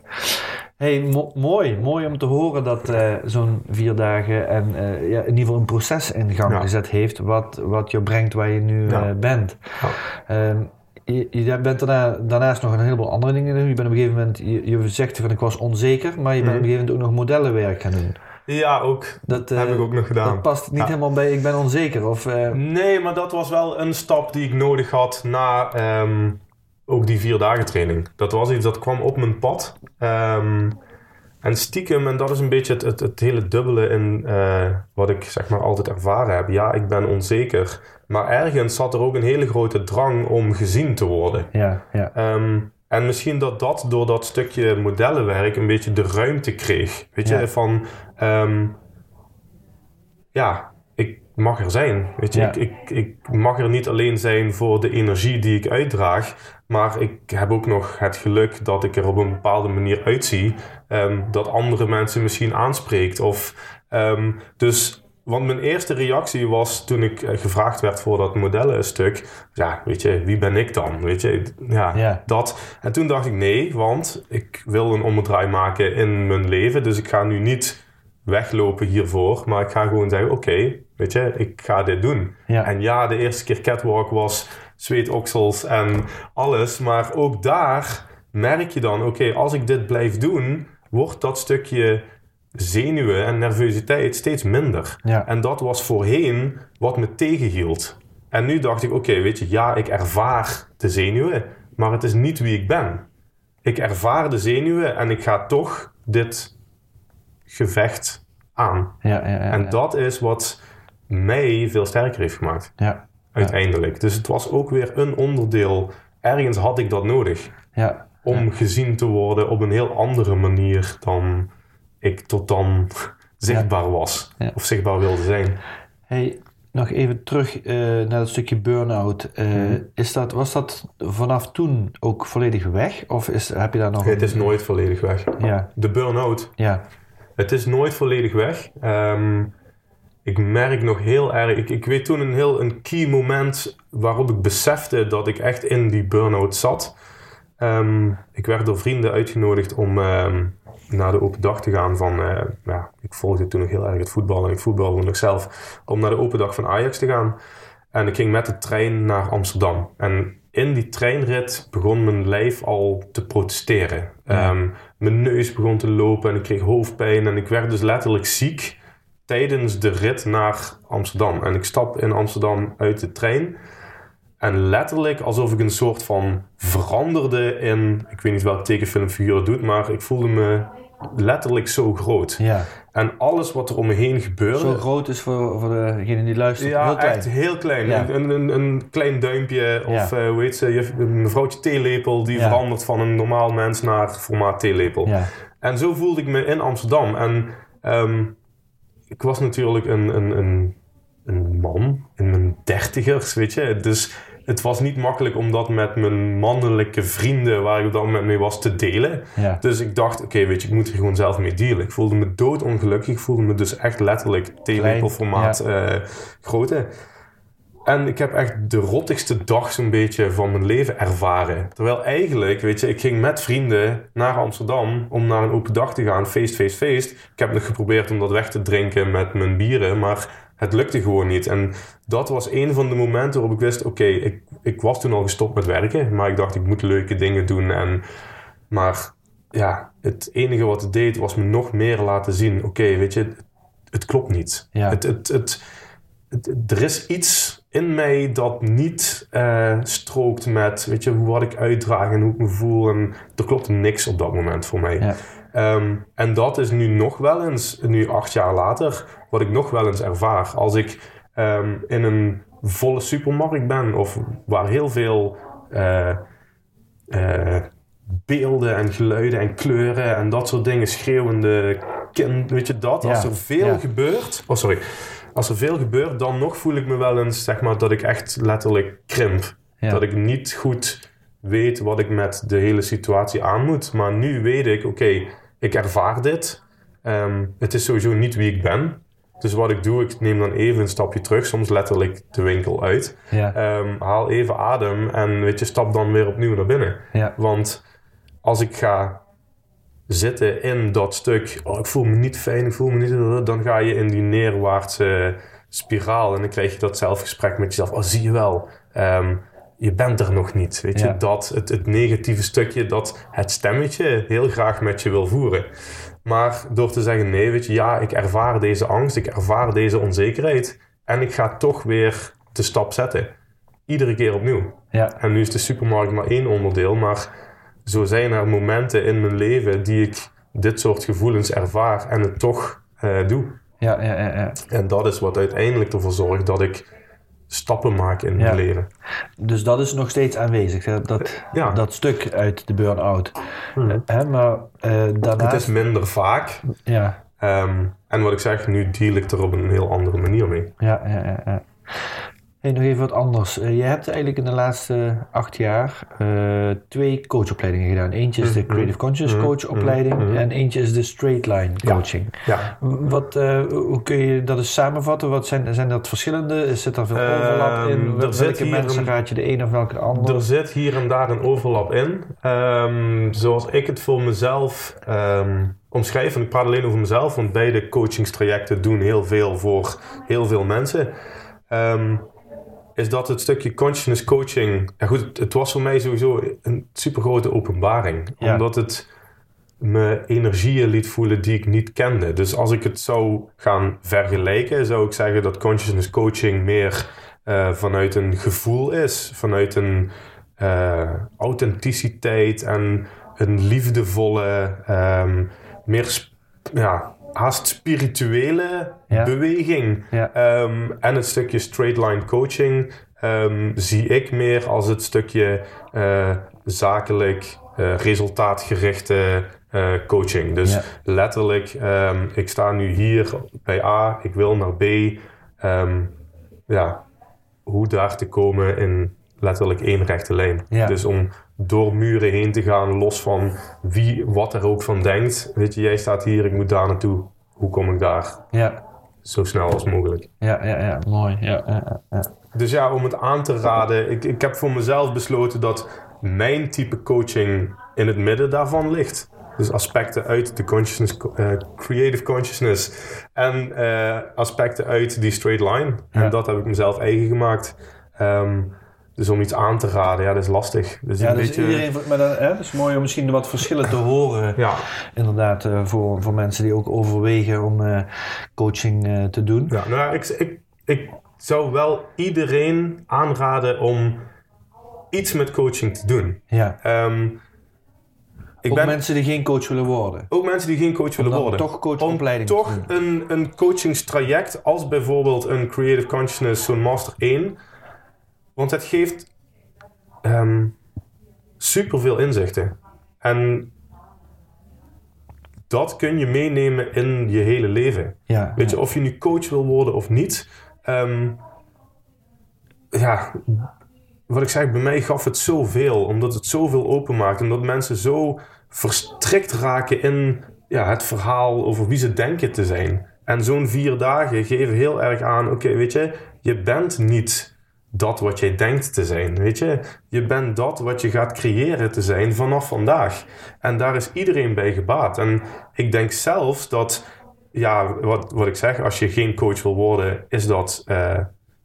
Hey, mo- mooi. Mooi om te horen dat eh, zo'n vier dagen en eh, ja, in ieder geval een proces in gang gezet heeft wat, wat je brengt waar je nu eh, bent. Ehm, je, je bent daarna, daarnaast nog een heleboel andere dingen doen. Je bent op een gegeven moment, je, je zegt van ik was onzeker, maar je bent Mhm. op een gegeven moment ook nog modellenwerk gaan doen. Ja, ook. Dat, eh, heb ik ook nog gedaan. dat past niet Ja. helemaal bij ik ben onzeker. Of, eh, Nee, maar dat was wel een stap die ik nodig had na ehm, ook die vier dagen training. Dat was iets dat kwam op mijn pad. Ehm, en stiekem, en dat is een beetje het, het, het hele dubbele in eh, wat ik zeg maar altijd ervaren heb. Ja, ik ben onzeker. Maar ergens zat er ook een hele grote drang om gezien te worden. ja, ja, Ehm, en misschien dat dat door dat stukje modellenwerk een beetje de ruimte kreeg. Weet je, Ja. van ehm, ja, ik mag er zijn. Weet je, Ja. ik, ik, ik mag er niet alleen zijn voor de energie die ik uitdraag, maar ik heb ook nog het geluk dat ik er op een bepaalde manier uitzie, ehm, dat andere mensen misschien aanspreekt. Of, ehm, dus want mijn eerste reactie was toen ik eh, gevraagd werd voor dat modellenstuk. Ja, weet je, wie ben ik dan? Weet je, ja, Ja. dat. En toen dacht ik nee, want ik wil een ommedraai maken in mijn leven. Dus ik ga nu niet weglopen hiervoor. Maar ik ga gewoon zeggen, oké, weet je, ik ga dit doen. Ja. En ja, de eerste keer catwalk was zweetoksels en alles. Maar ook daar merk je dan, oké, als ik dit blijf doen, wordt dat stukje zenuwen en nervositeit steeds minder. Ja. En dat was voorheen wat me tegenhield. En nu dacht ik, oké, weet je, ja, ik ervaar de zenuwen, maar het is niet wie ik ben. Ik ervaar de zenuwen en ik ga toch dit gevecht aan. ja, ja, ja, En dat is wat mij veel sterker heeft gemaakt, ja, uiteindelijk. Dus het was ook weer een onderdeel. Ergens had ik dat nodig ja, om gezien te worden op een heel andere manier dan ik tot dan zichtbaar was. Ja. Of zichtbaar wilde zijn. Hey, nog even terug eh, naar het stukje burn-out. Eh, Mhm. is dat, was dat vanaf toen ook volledig weg? Of is, heb je daar nog... Het is nooit volledig weg. Ja, De burn-out, ja, het is nooit volledig weg. Ehm, ik merk nog heel erg... Ik, ik weet toen een heel een key moment waarop ik besefte dat ik echt in die burn-out zat. Ehm, ik werd door vrienden uitgenodigd om ehm, naar de open dag te gaan van... eh, ja, ik volgde toen nog heel erg het voetbal en ik voetbalde nog zelf. Om naar de open dag van Ajax te gaan. En ik ging met de trein naar Amsterdam. En in die treinrit begon mijn lijf al te protesteren. Ehm, mijn neus begon te lopen en ik kreeg hoofdpijn. En ik werd dus letterlijk ziek tijdens de rit naar Amsterdam. En ik stap in Amsterdam uit de trein. En letterlijk alsof ik een soort van veranderde in... Ik weet niet welk tekenfilmfiguur het doet, maar ik voelde me letterlijk zo groot. ja. En alles wat er om me heen gebeurde... Zo groot is voor, voor degene die luistert. Ja, heel klein. echt heel klein. Ja. Een, een, een klein duimpje of Ja. eh, hoe heet ze, je- een mevrouwtje theelepel die Ja. verandert van een normaal mens naar formaat theelepel. Ja, En zo voelde ik me in Amsterdam. En ehm, ik was natuurlijk een, een, een, een man in mijn dertigers, weet je. Dus het was niet makkelijk om dat met mijn mannelijke vrienden, waar ik op dat moment mee was, te delen. ja, Dus ik dacht, oké, weet je, ik moet er gewoon zelf mee dealen. Ik voelde me doodongelukkig. Ik voelde me dus echt letterlijk theelepelformaat eh grootte. En ik heb echt de rottigste dag zo'n beetje van mijn leven ervaren. Terwijl eigenlijk, weet je, ik ging met vrienden naar Amsterdam om naar een open dag te gaan. Feest, feest, feest. Ik heb nog geprobeerd om dat weg te drinken met mijn bieren, maar het lukte gewoon niet. En dat was een van de momenten waarop ik wist, oké, ik, ik was toen al gestopt met werken. Maar ik dacht, ik moet leuke dingen doen. En, maar ja, het enige wat het deed was me nog meer laten zien, oké, weet je, het, het klopt niet. Ja. Het, het, het, het- er is iets in mij dat niet eh, strookt met, weet je, wat ik uitdraag en hoe ik me voel. En er klopt niks op dat moment voor mij. ja, Ehm, en dat is nu nog wel eens, nu acht jaar later, wat ik nog wel eens ervaar. Als ik ehm, in een volle supermarkt ben of waar heel veel eh, eh, beelden en geluiden en kleuren en dat soort dingen, schreeuwende kind, weet je dat? Ja, Als er veel ja. gebeurt, oh sorry, als er veel gebeurt, dan nog voel ik me wel eens, zeg maar, dat ik echt letterlijk krimp. Ja. Dat ik niet goed weet wat ik met de hele situatie aan moet. Maar nu weet ik, oké, ik ervaar dit. Ehm, het is sowieso niet wie ik ben. Dus wat ik doe, ik neem dan even een stapje terug, soms letterlijk de winkel uit. Ja. Ehm, haal even adem en weet je, stap dan weer opnieuw naar binnen. Ja. Want als ik ga zitten in dat stuk, oh, ik voel me niet fijn, ik voel me niet, dan ga je in die neerwaartse spiraal en dan krijg je dat zelfgesprek met jezelf. Oh, zie je wel, ehm, je bent er nog niet. Weet Ja. je, dat, het, het negatieve stukje dat het stemmetje heel graag met je wil voeren. Maar door te zeggen, nee, weet je, ja, ik ervaar deze angst, ik ervaar deze onzekerheid en ik ga toch weer de stap zetten. Iedere keer opnieuw. Ja. En nu is de supermarkt maar één onderdeel, maar zo zijn er momenten in mijn leven die ik dit soort gevoelens ervaar en het toch eh, doe. Ja, ja, ja, ja. En dat is wat uiteindelijk ervoor zorgt dat ik stappen maak in mijn Ja. leven. Dus dat is nog steeds aanwezig, hè? Dat, Ja. dat stuk uit de burn-out. Hè, maar eh Het is minder vaak. Ja, Ehm, en wat ik zeg, nu deal ik er op een heel andere manier mee. ja, ja, ja. ja. Hey, nog even wat anders. Eh, je hebt eigenlijk in de laatste acht jaar eh, twee coachopleidingen gedaan. Eentje is de Creative Conscious coachopleiding en eentje is de Straight Line coaching. Ja. Wat, eh, hoe kun je dat eens samenvatten? Wat zijn, zijn dat verschillende? Zit er veel overlap in? Ehm, er Welke zit mensen raad je de een of welke de ander? Er zit hier en daar een overlap in. Ehm, zoals ik het voor mezelf ehm, omschrijf, en ik praat alleen over mezelf, want beide coachingstrajecten doen heel veel voor heel veel mensen. Is dat het stukje consciousness coaching. Ja goed, het, het was voor mij sowieso een super grote openbaring. Ja. Omdat het me energieën liet voelen die ik niet kende. Dus als ik het zou gaan vergelijken, zou ik zeggen dat consciousness coaching meer eh, vanuit een gevoel is, vanuit een eh, authenticiteit en een liefdevolle, ehm, meer ja, haast spirituele Ja. beweging. Ja. Ehm, en het stukje straight line coaching ehm, zie ik meer als het stukje eh, zakelijk, eh, resultaatgerichte eh, coaching. Dus Ja. letterlijk, ehm, ik sta nu hier bij A, ik wil naar B. Ja, hoe daar te komen in letterlijk één rechte lijn. Dus om door muren heen te gaan, los van wie, wat er ook van denkt. Weet je, jij staat hier, ik moet daar naartoe. Hoe kom ik daar Ja, zo snel als mogelijk? ja, ja, ja, mooi. Ja, ja, ja. Dus ja, om het aan te raden, ik, ik heb voor mezelf besloten dat mijn type coaching in het midden daarvan ligt. Dus aspecten uit de consciousness, eh, creative consciousness en eh, aspecten uit die straight line. Ja. En dat heb ik mezelf eigen gemaakt. Ehm, dus om iets aan te raden, ja, dat is lastig. Dus Ja, een dus beetje, iedereen, maar dan, hè, het is mooi om misschien wat verschillen te horen. ja, Inderdaad, eh, voor, voor mensen die ook overwegen om eh, coaching eh, te doen. ja, nou, ja, ik, ik, ik zou wel iedereen aanraden om iets met coaching te doen. Ja. Ehm, ik ook ben, mensen die geen coach willen worden. Ook mensen die geen coach willen worden. toch coachopleiding Om toch een, een coachingstraject als bijvoorbeeld een Creative Consciousness, zo'n Master 1. Want het geeft ehm super veel inzichten. En dat kun je meenemen in je hele leven. Ja, Weet je, of je nu coach wil worden of niet. ehm, ja, wat ik zeg, bij mij gaf het zoveel. Omdat het zoveel openmaakt. Omdat mensen zo verstrikt raken in ja, het verhaal over wie ze denken te zijn. En zo'n vier dagen geven heel erg aan, oké, weet je, je bent niet dat wat jij denkt te zijn, weet je. Je bent dat wat je gaat creëren te zijn vanaf vandaag. En daar is iedereen bij gebaat. En ik denk zelfs dat, ja, wat, wat ik zeg, als je geen coach wil worden, is dat eh,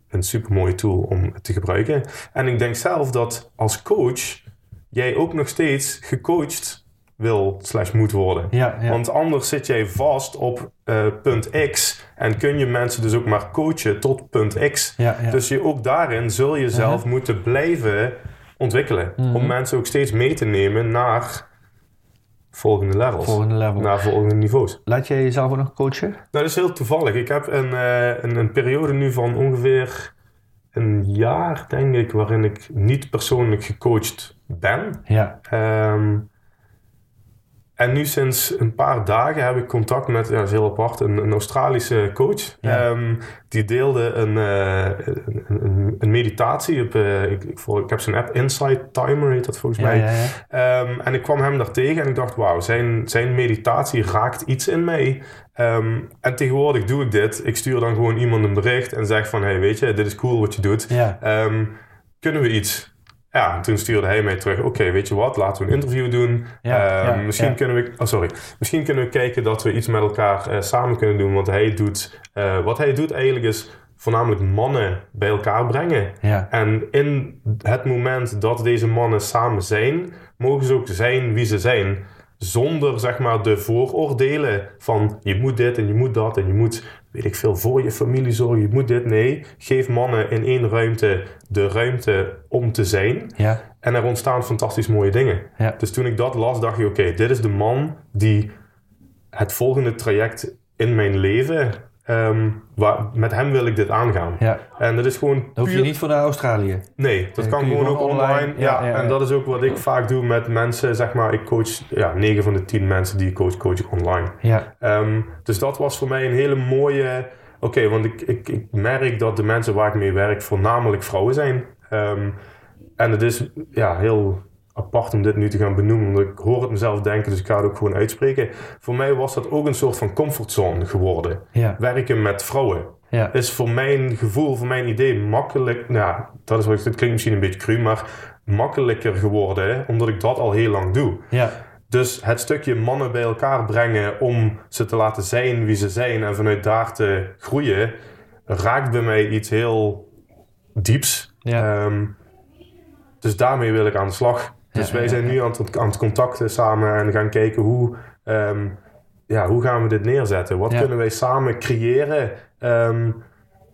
een supermooie tool om te gebruiken. En ik denk zelf dat als coach jij ook nog steeds gecoacht wil slash moet worden. Ja, ja. Want anders zit jij vast op eh, punt X en kun je mensen dus ook maar coachen tot punt X. Ja. Dus je, ook daarin zul je zelf Uh-huh. moeten blijven ontwikkelen. Mhm. Om mensen ook steeds mee te nemen naar volgende levels. volgende level. Naar volgende niveaus. Laat jij jezelf ook nog coachen? Nou, dat is heel toevallig. Ik heb een, eh, een, een periode nu van ongeveer een jaar, denk ik, waarin ik niet persoonlijk gecoacht ben. Ja. Ehm, En nu sinds een paar dagen heb ik contact met, ja, dat is heel apart, een, een Australische coach. Ja. Ehm, die deelde een, eh, een, een, een meditatie. Op, eh, ik, ik, ik heb zijn app Insight Timer, heet dat volgens Ja, mij. ja. Ehm, en ik kwam hem daar tegen en ik dacht, wauw, zijn, zijn meditatie raakt iets in mij. Ehm, en tegenwoordig doe ik dit. Ik stuur dan gewoon iemand een bericht en zeg van, hey, weet je, dit is cool wat je doet. Kunnen we iets? Ja, en toen stuurde hij mij terug. Oké, weet je wat? Laten we een interview doen. Ja, ja, misschien ja. kunnen we... Oh, sorry. Misschien kunnen we kijken dat we iets met elkaar eh, samen kunnen doen. Want hij doet... eh, wat hij doet eigenlijk is voornamelijk mannen bij elkaar brengen. Ja. En in het moment dat deze mannen samen zijn, mogen ze ook zijn wie ze zijn. Zonder zeg maar de vooroordelen van je moet dit en je moet dat en je moet, weet ik veel, voor je familie zorgen, je moet dit. Nee, geef mannen in één ruimte de ruimte om te zijn. Ja. En er ontstaan fantastisch mooie dingen. Ja. Dus toen ik dat las, dacht ik: oké, dit is de man die het volgende traject in mijn leven. Ehm, waar, met hem wil ik dit aangaan. Ja. En dat is gewoon. Dan hoef je puur- niet voor naar Australië. Nee, dat kan gewoon ook online. online. Ja, Ja, ja, en dat is ook wat ik vaak doe met mensen. Zeg maar, ik coach ja, 9 van de 10 mensen die ik coach, coach ik online. Ja. Ehm, dus dat was voor mij een hele mooie. Oké, want ik, ik, ik merk dat de mensen waar ik mee werk voornamelijk vrouwen zijn. Ehm, en het is ja, heel apart om dit nu te gaan benoemen, omdat ik hoor het mezelf denken, dus ik ga het ook gewoon uitspreken. Voor mij was dat ook een soort van comfortzone geworden. Ja. Werken met vrouwen Ja. is voor mijn gevoel, voor mijn idee makkelijk. Nou, dat is wat ik, dit klinkt misschien een beetje cru, maar makkelijker geworden, hè, omdat ik dat al heel lang doe. Ja. Dus het stukje mannen bij elkaar brengen om ze te laten zijn wie ze zijn en vanuit daar te groeien, raakt bij mij iets heel dieps. Ja. Ehm, dus daarmee wil ik aan de slag. Dus wij zijn nu aan het, aan het contacten samen en gaan kijken hoe, ehm, ja, hoe gaan we dit neerzetten? Wat kunnen wij samen creëren? Ehm,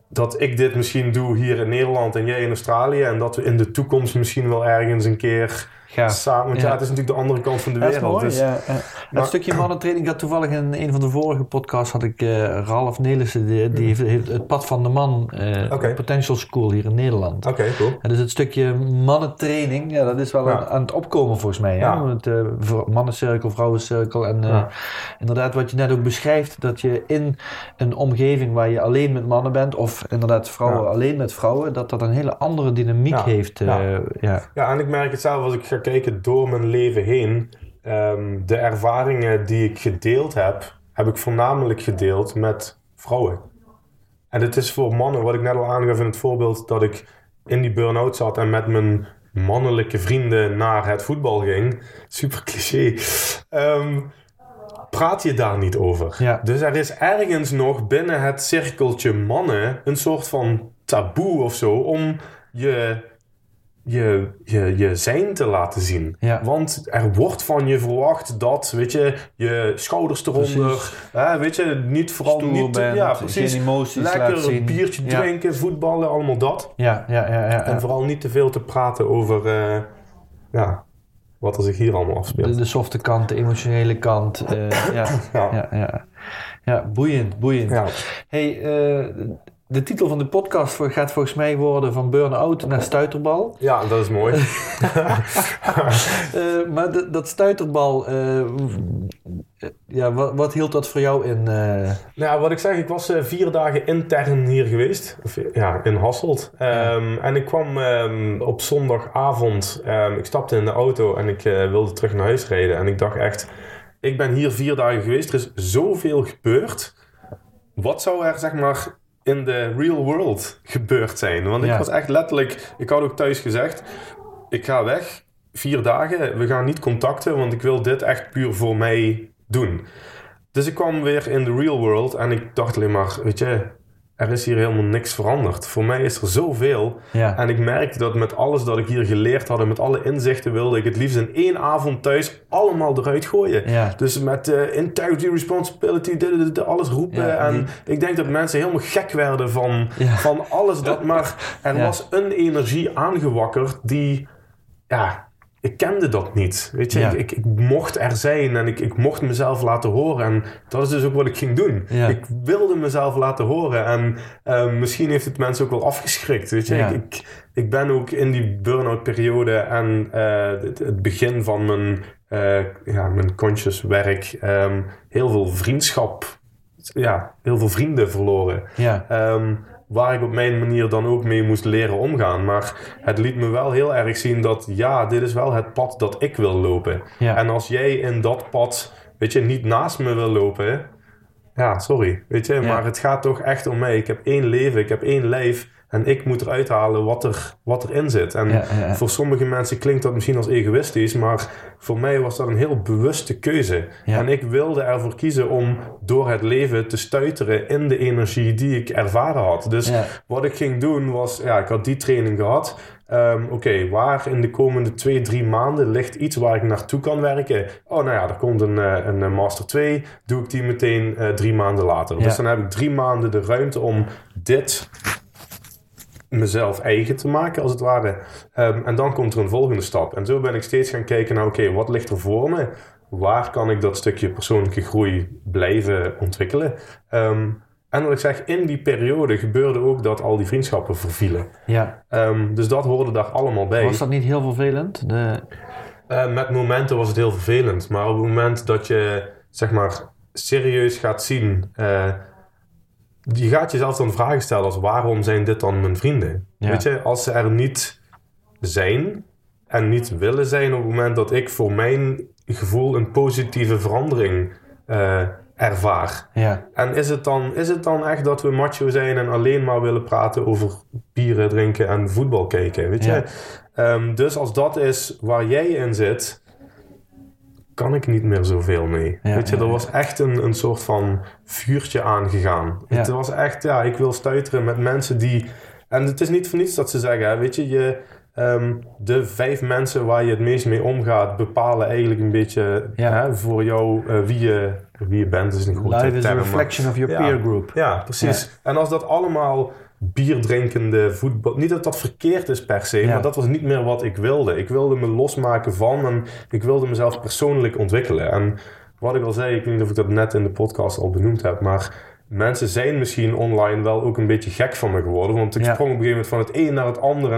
dat ik dit misschien doe hier in Nederland en jij in Australië. En dat we in de toekomst misschien wel ergens een keer Ja. samen... Want ja, Ja. het is natuurlijk de andere kant van de Dat wereld. mooi. dus, ja, maar- een stukje mannentraining. Ik had toevallig in een van de vorige podcasts had ik eh Ralf Nelissen, die, die heeft, heeft het pad van de man, Oké. Potential School hier in Nederland. Oké, cool. En dus het stukje mannentraining, ja, dat is wel aan, aan het opkomen volgens mij. Ja. Met, eh, mannencirkel, vrouwencirkel. En inderdaad, wat je net ook beschrijft, dat je in een omgeving waar je alleen met mannen bent, of inderdaad vrouwen alleen met vrouwen, dat dat een hele andere dynamiek heeft. Ja. ja. Ja, en ik merk het zelf als ik ga kijken door mijn leven heen. ehm, de ervaringen die ik gedeeld heb, heb ik voornamelijk gedeeld met vrouwen. En het is voor mannen, wat ik net al aangaf in het voorbeeld, dat ik in die burn-out zat en met mijn mannelijke vrienden naar het voetbal ging. Super cliché. Ehm, praat je daar niet over. Ja. Dus er is ergens nog binnen het cirkeltje mannen een soort van taboe of zo om je je, je, je zijn te laten zien. Ja. Want er wordt van je verwacht dat, weet je, je schouders eronder, hè, weet je, niet vooral Stoer niet, bent, ja, precies, emoties lekker een biertje Ja. drinken, voetballen, allemaal dat. Ja, ja, ja, ja, En vooral niet te veel te praten over, eh, ja, wat er zich hier allemaal afspeelt. De, de softe kant, de emotionele kant. eh, ja, Ja. ja, ja. ja, boeiend, boeiend. Hey, eh, de titel van de podcast gaat volgens mij worden van burn-out naar stuiterbal. ja, dat is mooi. Eh, maar de- dat stuiterbal, eh, ja, wat, wat hield dat voor jou in? eh, Nou, wat ik zeg, ik was vier dagen intern hier geweest. Of, ja, in Hasselt. Ehm, En ik kwam ehm, op zondagavond. ehm, ik stapte in de auto en ik wilde terug naar huis rijden. En ik dacht echt, ik ben hier vier dagen geweest. Er is zoveel gebeurd. Wat zou er, zeg maar, in de real world gebeurd zijn? Want ik was echt letterlijk... Ik had ook thuis gezegd, ik ga weg. Vier dagen. We gaan niet contacten, want ik wil dit echt puur voor mij doen. Dus ik kwam weer in de real world en ik dacht alleen maar, weet je, er is hier helemaal niks veranderd. Voor mij is er zoveel. ja, En ik merkde dat met alles dat ik hier geleerd had en met alle inzichten wilde ik het liefst in één avond thuis allemaal eruit gooien. ja, Dus met eh, integrity, responsibility, dit, dit, dit, alles roepen. Ja, en die- ik denk dat mensen helemaal gek werden van, van alles. Dat, maar er was een energie aangewakkerd die, ja, ik kende dat niet. Weet je, Ja. ik, ik, mocht er zijn en ik, ik mocht mezelf laten horen. En dat is dus ook wat ik ging doen. Ja. Ik wilde mezelf laten horen. En eh, misschien heeft het mensen ook wel afgeschrikt. Weet je, Ja. ik, ik, ik ben ook in die burn-out periode en eh, het, het begin van mijn, eh, ja, mijn conscious werk ehm, heel veel vriendschap, ja, heel veel vrienden verloren. Ja, Ehm, waar ik op mijn manier dan ook mee moest leren omgaan. Maar het liet me wel heel erg zien dat ja, dit is wel het pad dat ik wil lopen. Ja. En als jij in dat pad, weet je, niet naast me wil lopen, ja, sorry, weet je, Ja. maar het gaat toch echt om mij. Ik heb één leven, ik heb één lijf en ik moet eruit halen wat, er, wat erin zit. En Ja, ja, ja. voor sommige mensen klinkt dat misschien als egoïstisch, maar voor mij was dat een heel bewuste keuze. Ja. En ik wilde ervoor kiezen om door het leven te stuiteren in de energie die ik ervaren had. Dus wat ik ging doen was, ja, ik had die training gehad. Ehm, Oké, waar in de komende twee, drie maanden ligt iets waar ik naartoe kan werken? Oh, nou ja, er komt een, eh, een eh, Master 2. Doe ik die meteen eh, drie maanden later. Ja. Dus dan heb ik drie maanden de ruimte om dit mezelf eigen te maken, als het ware. Ehm, en dan komt er een volgende stap. En zo ben ik steeds gaan kijken naar, oké, wat ligt er voor me? Waar kan ik dat stukje persoonlijke groei blijven ontwikkelen? Ehm, en wat ik zeg, in die periode gebeurde ook dat al die vriendschappen vervielen. ja. Ehm, dus dat hoorde daar allemaal bij. Was dat niet heel vervelend? De... Eh, met momenten was het heel vervelend. Maar op het moment dat je, zeg maar, serieus gaat zien... eh, je gaat jezelf dan vragen stellen als waarom zijn dit dan mijn vrienden? Ja. Weet je, als ze er niet zijn en niet willen zijn op het moment dat ik voor mijn gevoel een positieve verandering eh, ervaar. Ja, En is het, dan, is het dan echt dat we macho zijn en alleen maar willen praten over bieren drinken en voetbal kijken? Weet je? Ehm, dus als dat is waar jij in zit, kan ik niet meer zoveel mee. Ja, weet je, ja, er was echt een, een soort van vuurtje aangegaan. Het was echt, ja, ik wil stuiteren met mensen die. En het is niet voor niets dat ze zeggen, hè, weet je, je ehm, de vijf mensen waar je het meest mee omgaat, bepalen eigenlijk een beetje Ja. hè, voor jou eh, wie, je, wie je bent. Dat is een goede life is a maar- reflection of your Ja. peer group. ja, precies. En als dat allemaal bierdrinkende voetbal... Niet dat dat verkeerd is per se, maar dat was niet meer wat ik wilde. Ik wilde me losmaken van en ik wilde mezelf persoonlijk ontwikkelen. En wat ik al zei, ik weet niet of ik dat net in de podcast al benoemd heb, maar... Mensen zijn misschien online wel ook een beetje gek van me geworden. Want ik Ja. sprong op een gegeven moment van het een naar het ander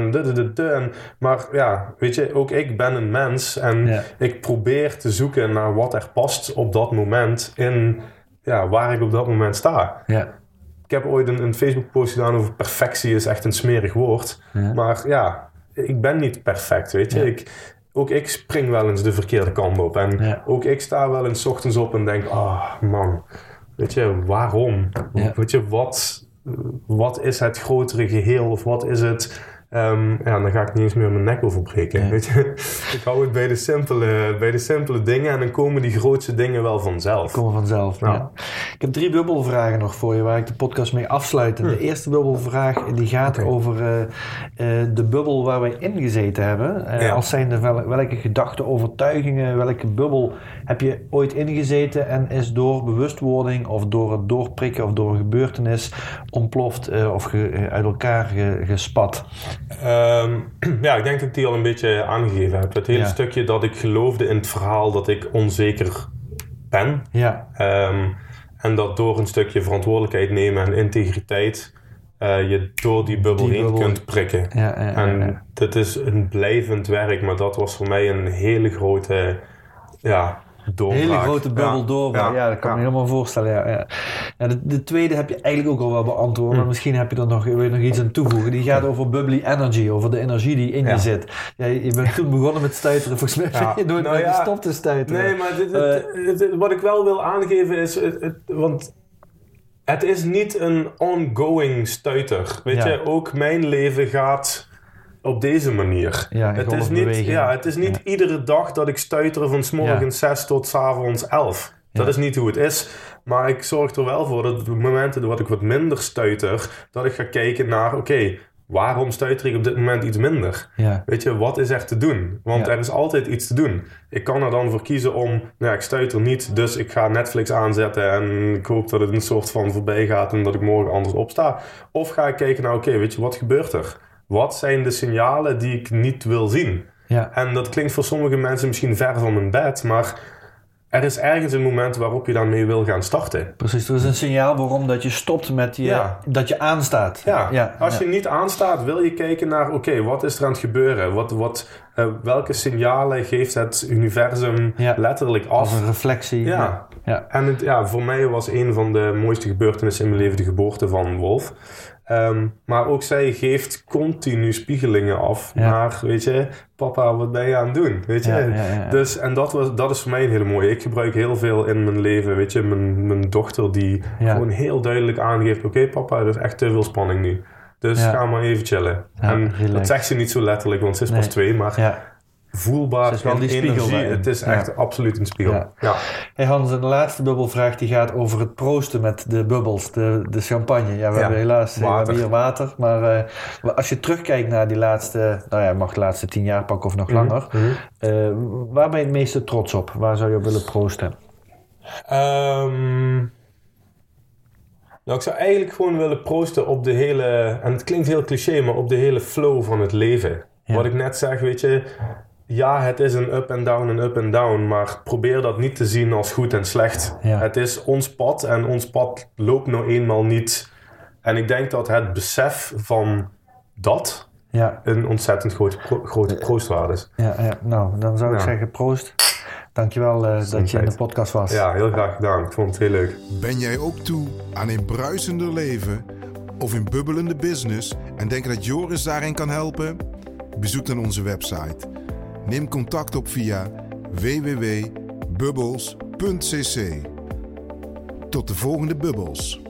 en maar ja, weet je, ook ik ben een mens. En Ja. ik probeer te zoeken naar wat er past op dat moment in ja, waar ik op dat moment sta. Ja. Ik heb ooit een, een Facebook-post gedaan over perfectie is echt een smerig woord. Maar ja, ik ben niet perfect, weet je. Ik, ook ik spring wel eens de verkeerde kant op. En ook ik sta wel eens 's ochtends op en denk, ah man, weet je, waarom? Ja. Weet je, wat, wat is het grotere geheel of wat is het... Ehm, ja, dan ga ik niet eens meer mijn nek over breken. Ja. Weet je? Ik hou het bij de, simpele, bij de simpele dingen en dan komen die grootste dingen wel vanzelf. Komen vanzelf. Ja. Ja. Ik heb drie bubbelvragen nog voor je waar ik de podcast mee afsluit. En De eerste bubbelvraag die gaat over eh, eh, de bubbel waar wij in gezeten hebben. Eh, Ja. Als zijnde wel, welke gedachten, overtuigingen, welke bubbel heb je ooit ingezeten en is door bewustwording of door het doorprikken of door een gebeurtenis ontploft eh, of ge- eh, uit elkaar ge- gespat. Ehm, ja, ik denk dat ik die al een beetje aangegeven heb. Het hele Ja. stukje dat ik geloofde in het verhaal dat ik onzeker ben. Ja, Ehm, en dat door een stukje verantwoordelijkheid nemen en integriteit eh, je door die bubbel Die heen bubbel. kunt prikken. ja, ja, ja, En dit is een blijvend werk, maar dat was voor mij een hele grote ja, doorbraak. Hele grote bubbel Ja, doorbraak. Ja, dat kan ik me helemaal voorstellen. Ja, ja. Ja, de, de tweede heb je eigenlijk ook al wel beantwoord. Hm. Maar misschien heb je er nog, wil je nog iets aan toevoegen. Die gaat over bubbly energy. Over de energie die in Ja. je zit. Ja, je bent toen begonnen met stuiteren. Volgens mij Ja. ben je nooit Nou meer ja. gestopt te stuiteren. Nee, maar dit, het- het- wat ik wel wil aangeven is... Het, het- want het is niet een ongoing stuiter. Weet Ja. je, ook mijn leven gaat op deze manier. Ja, het, is niet, ja, het is niet iedere dag dat ik stuiter van s morgens 6 tot s avonds 11. Dat is niet hoe het is. Maar ik zorg er wel voor dat op de momenten dat ik wat minder stuiter... dat ik ga kijken naar, oké, waarom stuiter ik op dit moment iets minder? Ja, Weet je, wat is er te doen? Want Ja. er is altijd iets te doen. Ik kan er dan voor kiezen om, nou ja, ik stuiter niet, dus ik ga Netflix aanzetten en ik hoop dat het een soort van voorbij gaat en dat ik morgen anders opsta. Of ga ik kijken naar, oké, weet je, wat gebeurt er? Wat zijn de signalen die ik niet wil zien? Ja. En dat klinkt voor sommige mensen misschien ver van mijn bed, maar er is ergens een moment waarop je daarmee wil gaan starten. Precies, er is een signaal waarom dat je stopt met je, Ja. dat je aanstaat. Ja, als ja. je niet aanstaat, wil je kijken naar, oké, wat is er aan het gebeuren? Wat, wat, eh, welke signalen geeft het universum Ja. letterlijk af? Als een reflectie. Ja. ja. En het, ja, voor mij was een van de mooiste gebeurtenissen in mijn leven de geboorte van Wolf. Ehm, maar ook zij geeft continu spiegelingen af Ja. naar, weet je, papa, wat ben je aan het doen? Weet je? Ja, ja, ja. Dus, en dat, was, dat is voor mij een hele mooie. Ik gebruik heel veel in mijn leven, weet je, mijn, mijn dochter die gewoon heel duidelijk aangeeft, oké papa, er is echt te veel spanning nu. Dus ga maar even chillen. En relax. dat zegt ze niet zo letterlijk, want ze is pas twee, maar ja. Voelbaar wel in die spiegel energie. daarin. Het is Ja. echt absoluut een spiegel. Ja. Ja. Hey Hans, en de laatste bubbelvraag die gaat over het proosten met de bubbels, de, de champagne. Ja, we Ja, hebben helaas we water. hebben hier water. Maar eh, als je terugkijkt naar die laatste, nou ja, mag de laatste tien jaar pakken of nog langer. Mhm. eh, waar ben je het meeste trots op? Waar zou je op willen proosten? Ehm, nou, ik zou eigenlijk gewoon willen proosten op de hele, en het klinkt heel cliché, maar op de hele flow van het leven. Ja. Wat ik net zeg, weet je, ja, het is een up en down, een up en down, maar probeer dat niet te zien als goed en slecht. Ja. Het is ons pad en ons pad loopt nou eenmaal niet. En ik denk dat het besef van dat Ja, een ontzettend grote, pro- grote proostwaarde is. ja, ja. nou, dan zou ik Ja. zeggen proost. Dankjewel eh dat je in de podcast was. Ja, heel graag gedaan. Ik vond het heel leuk. Ben jij ook toe aan een bruisender leven of een bubbelende business en denk dat Joris daarin kan helpen? Bezoek dan onze website. Neem contact op via www.bubbles.cc. Tot de volgende bubbels.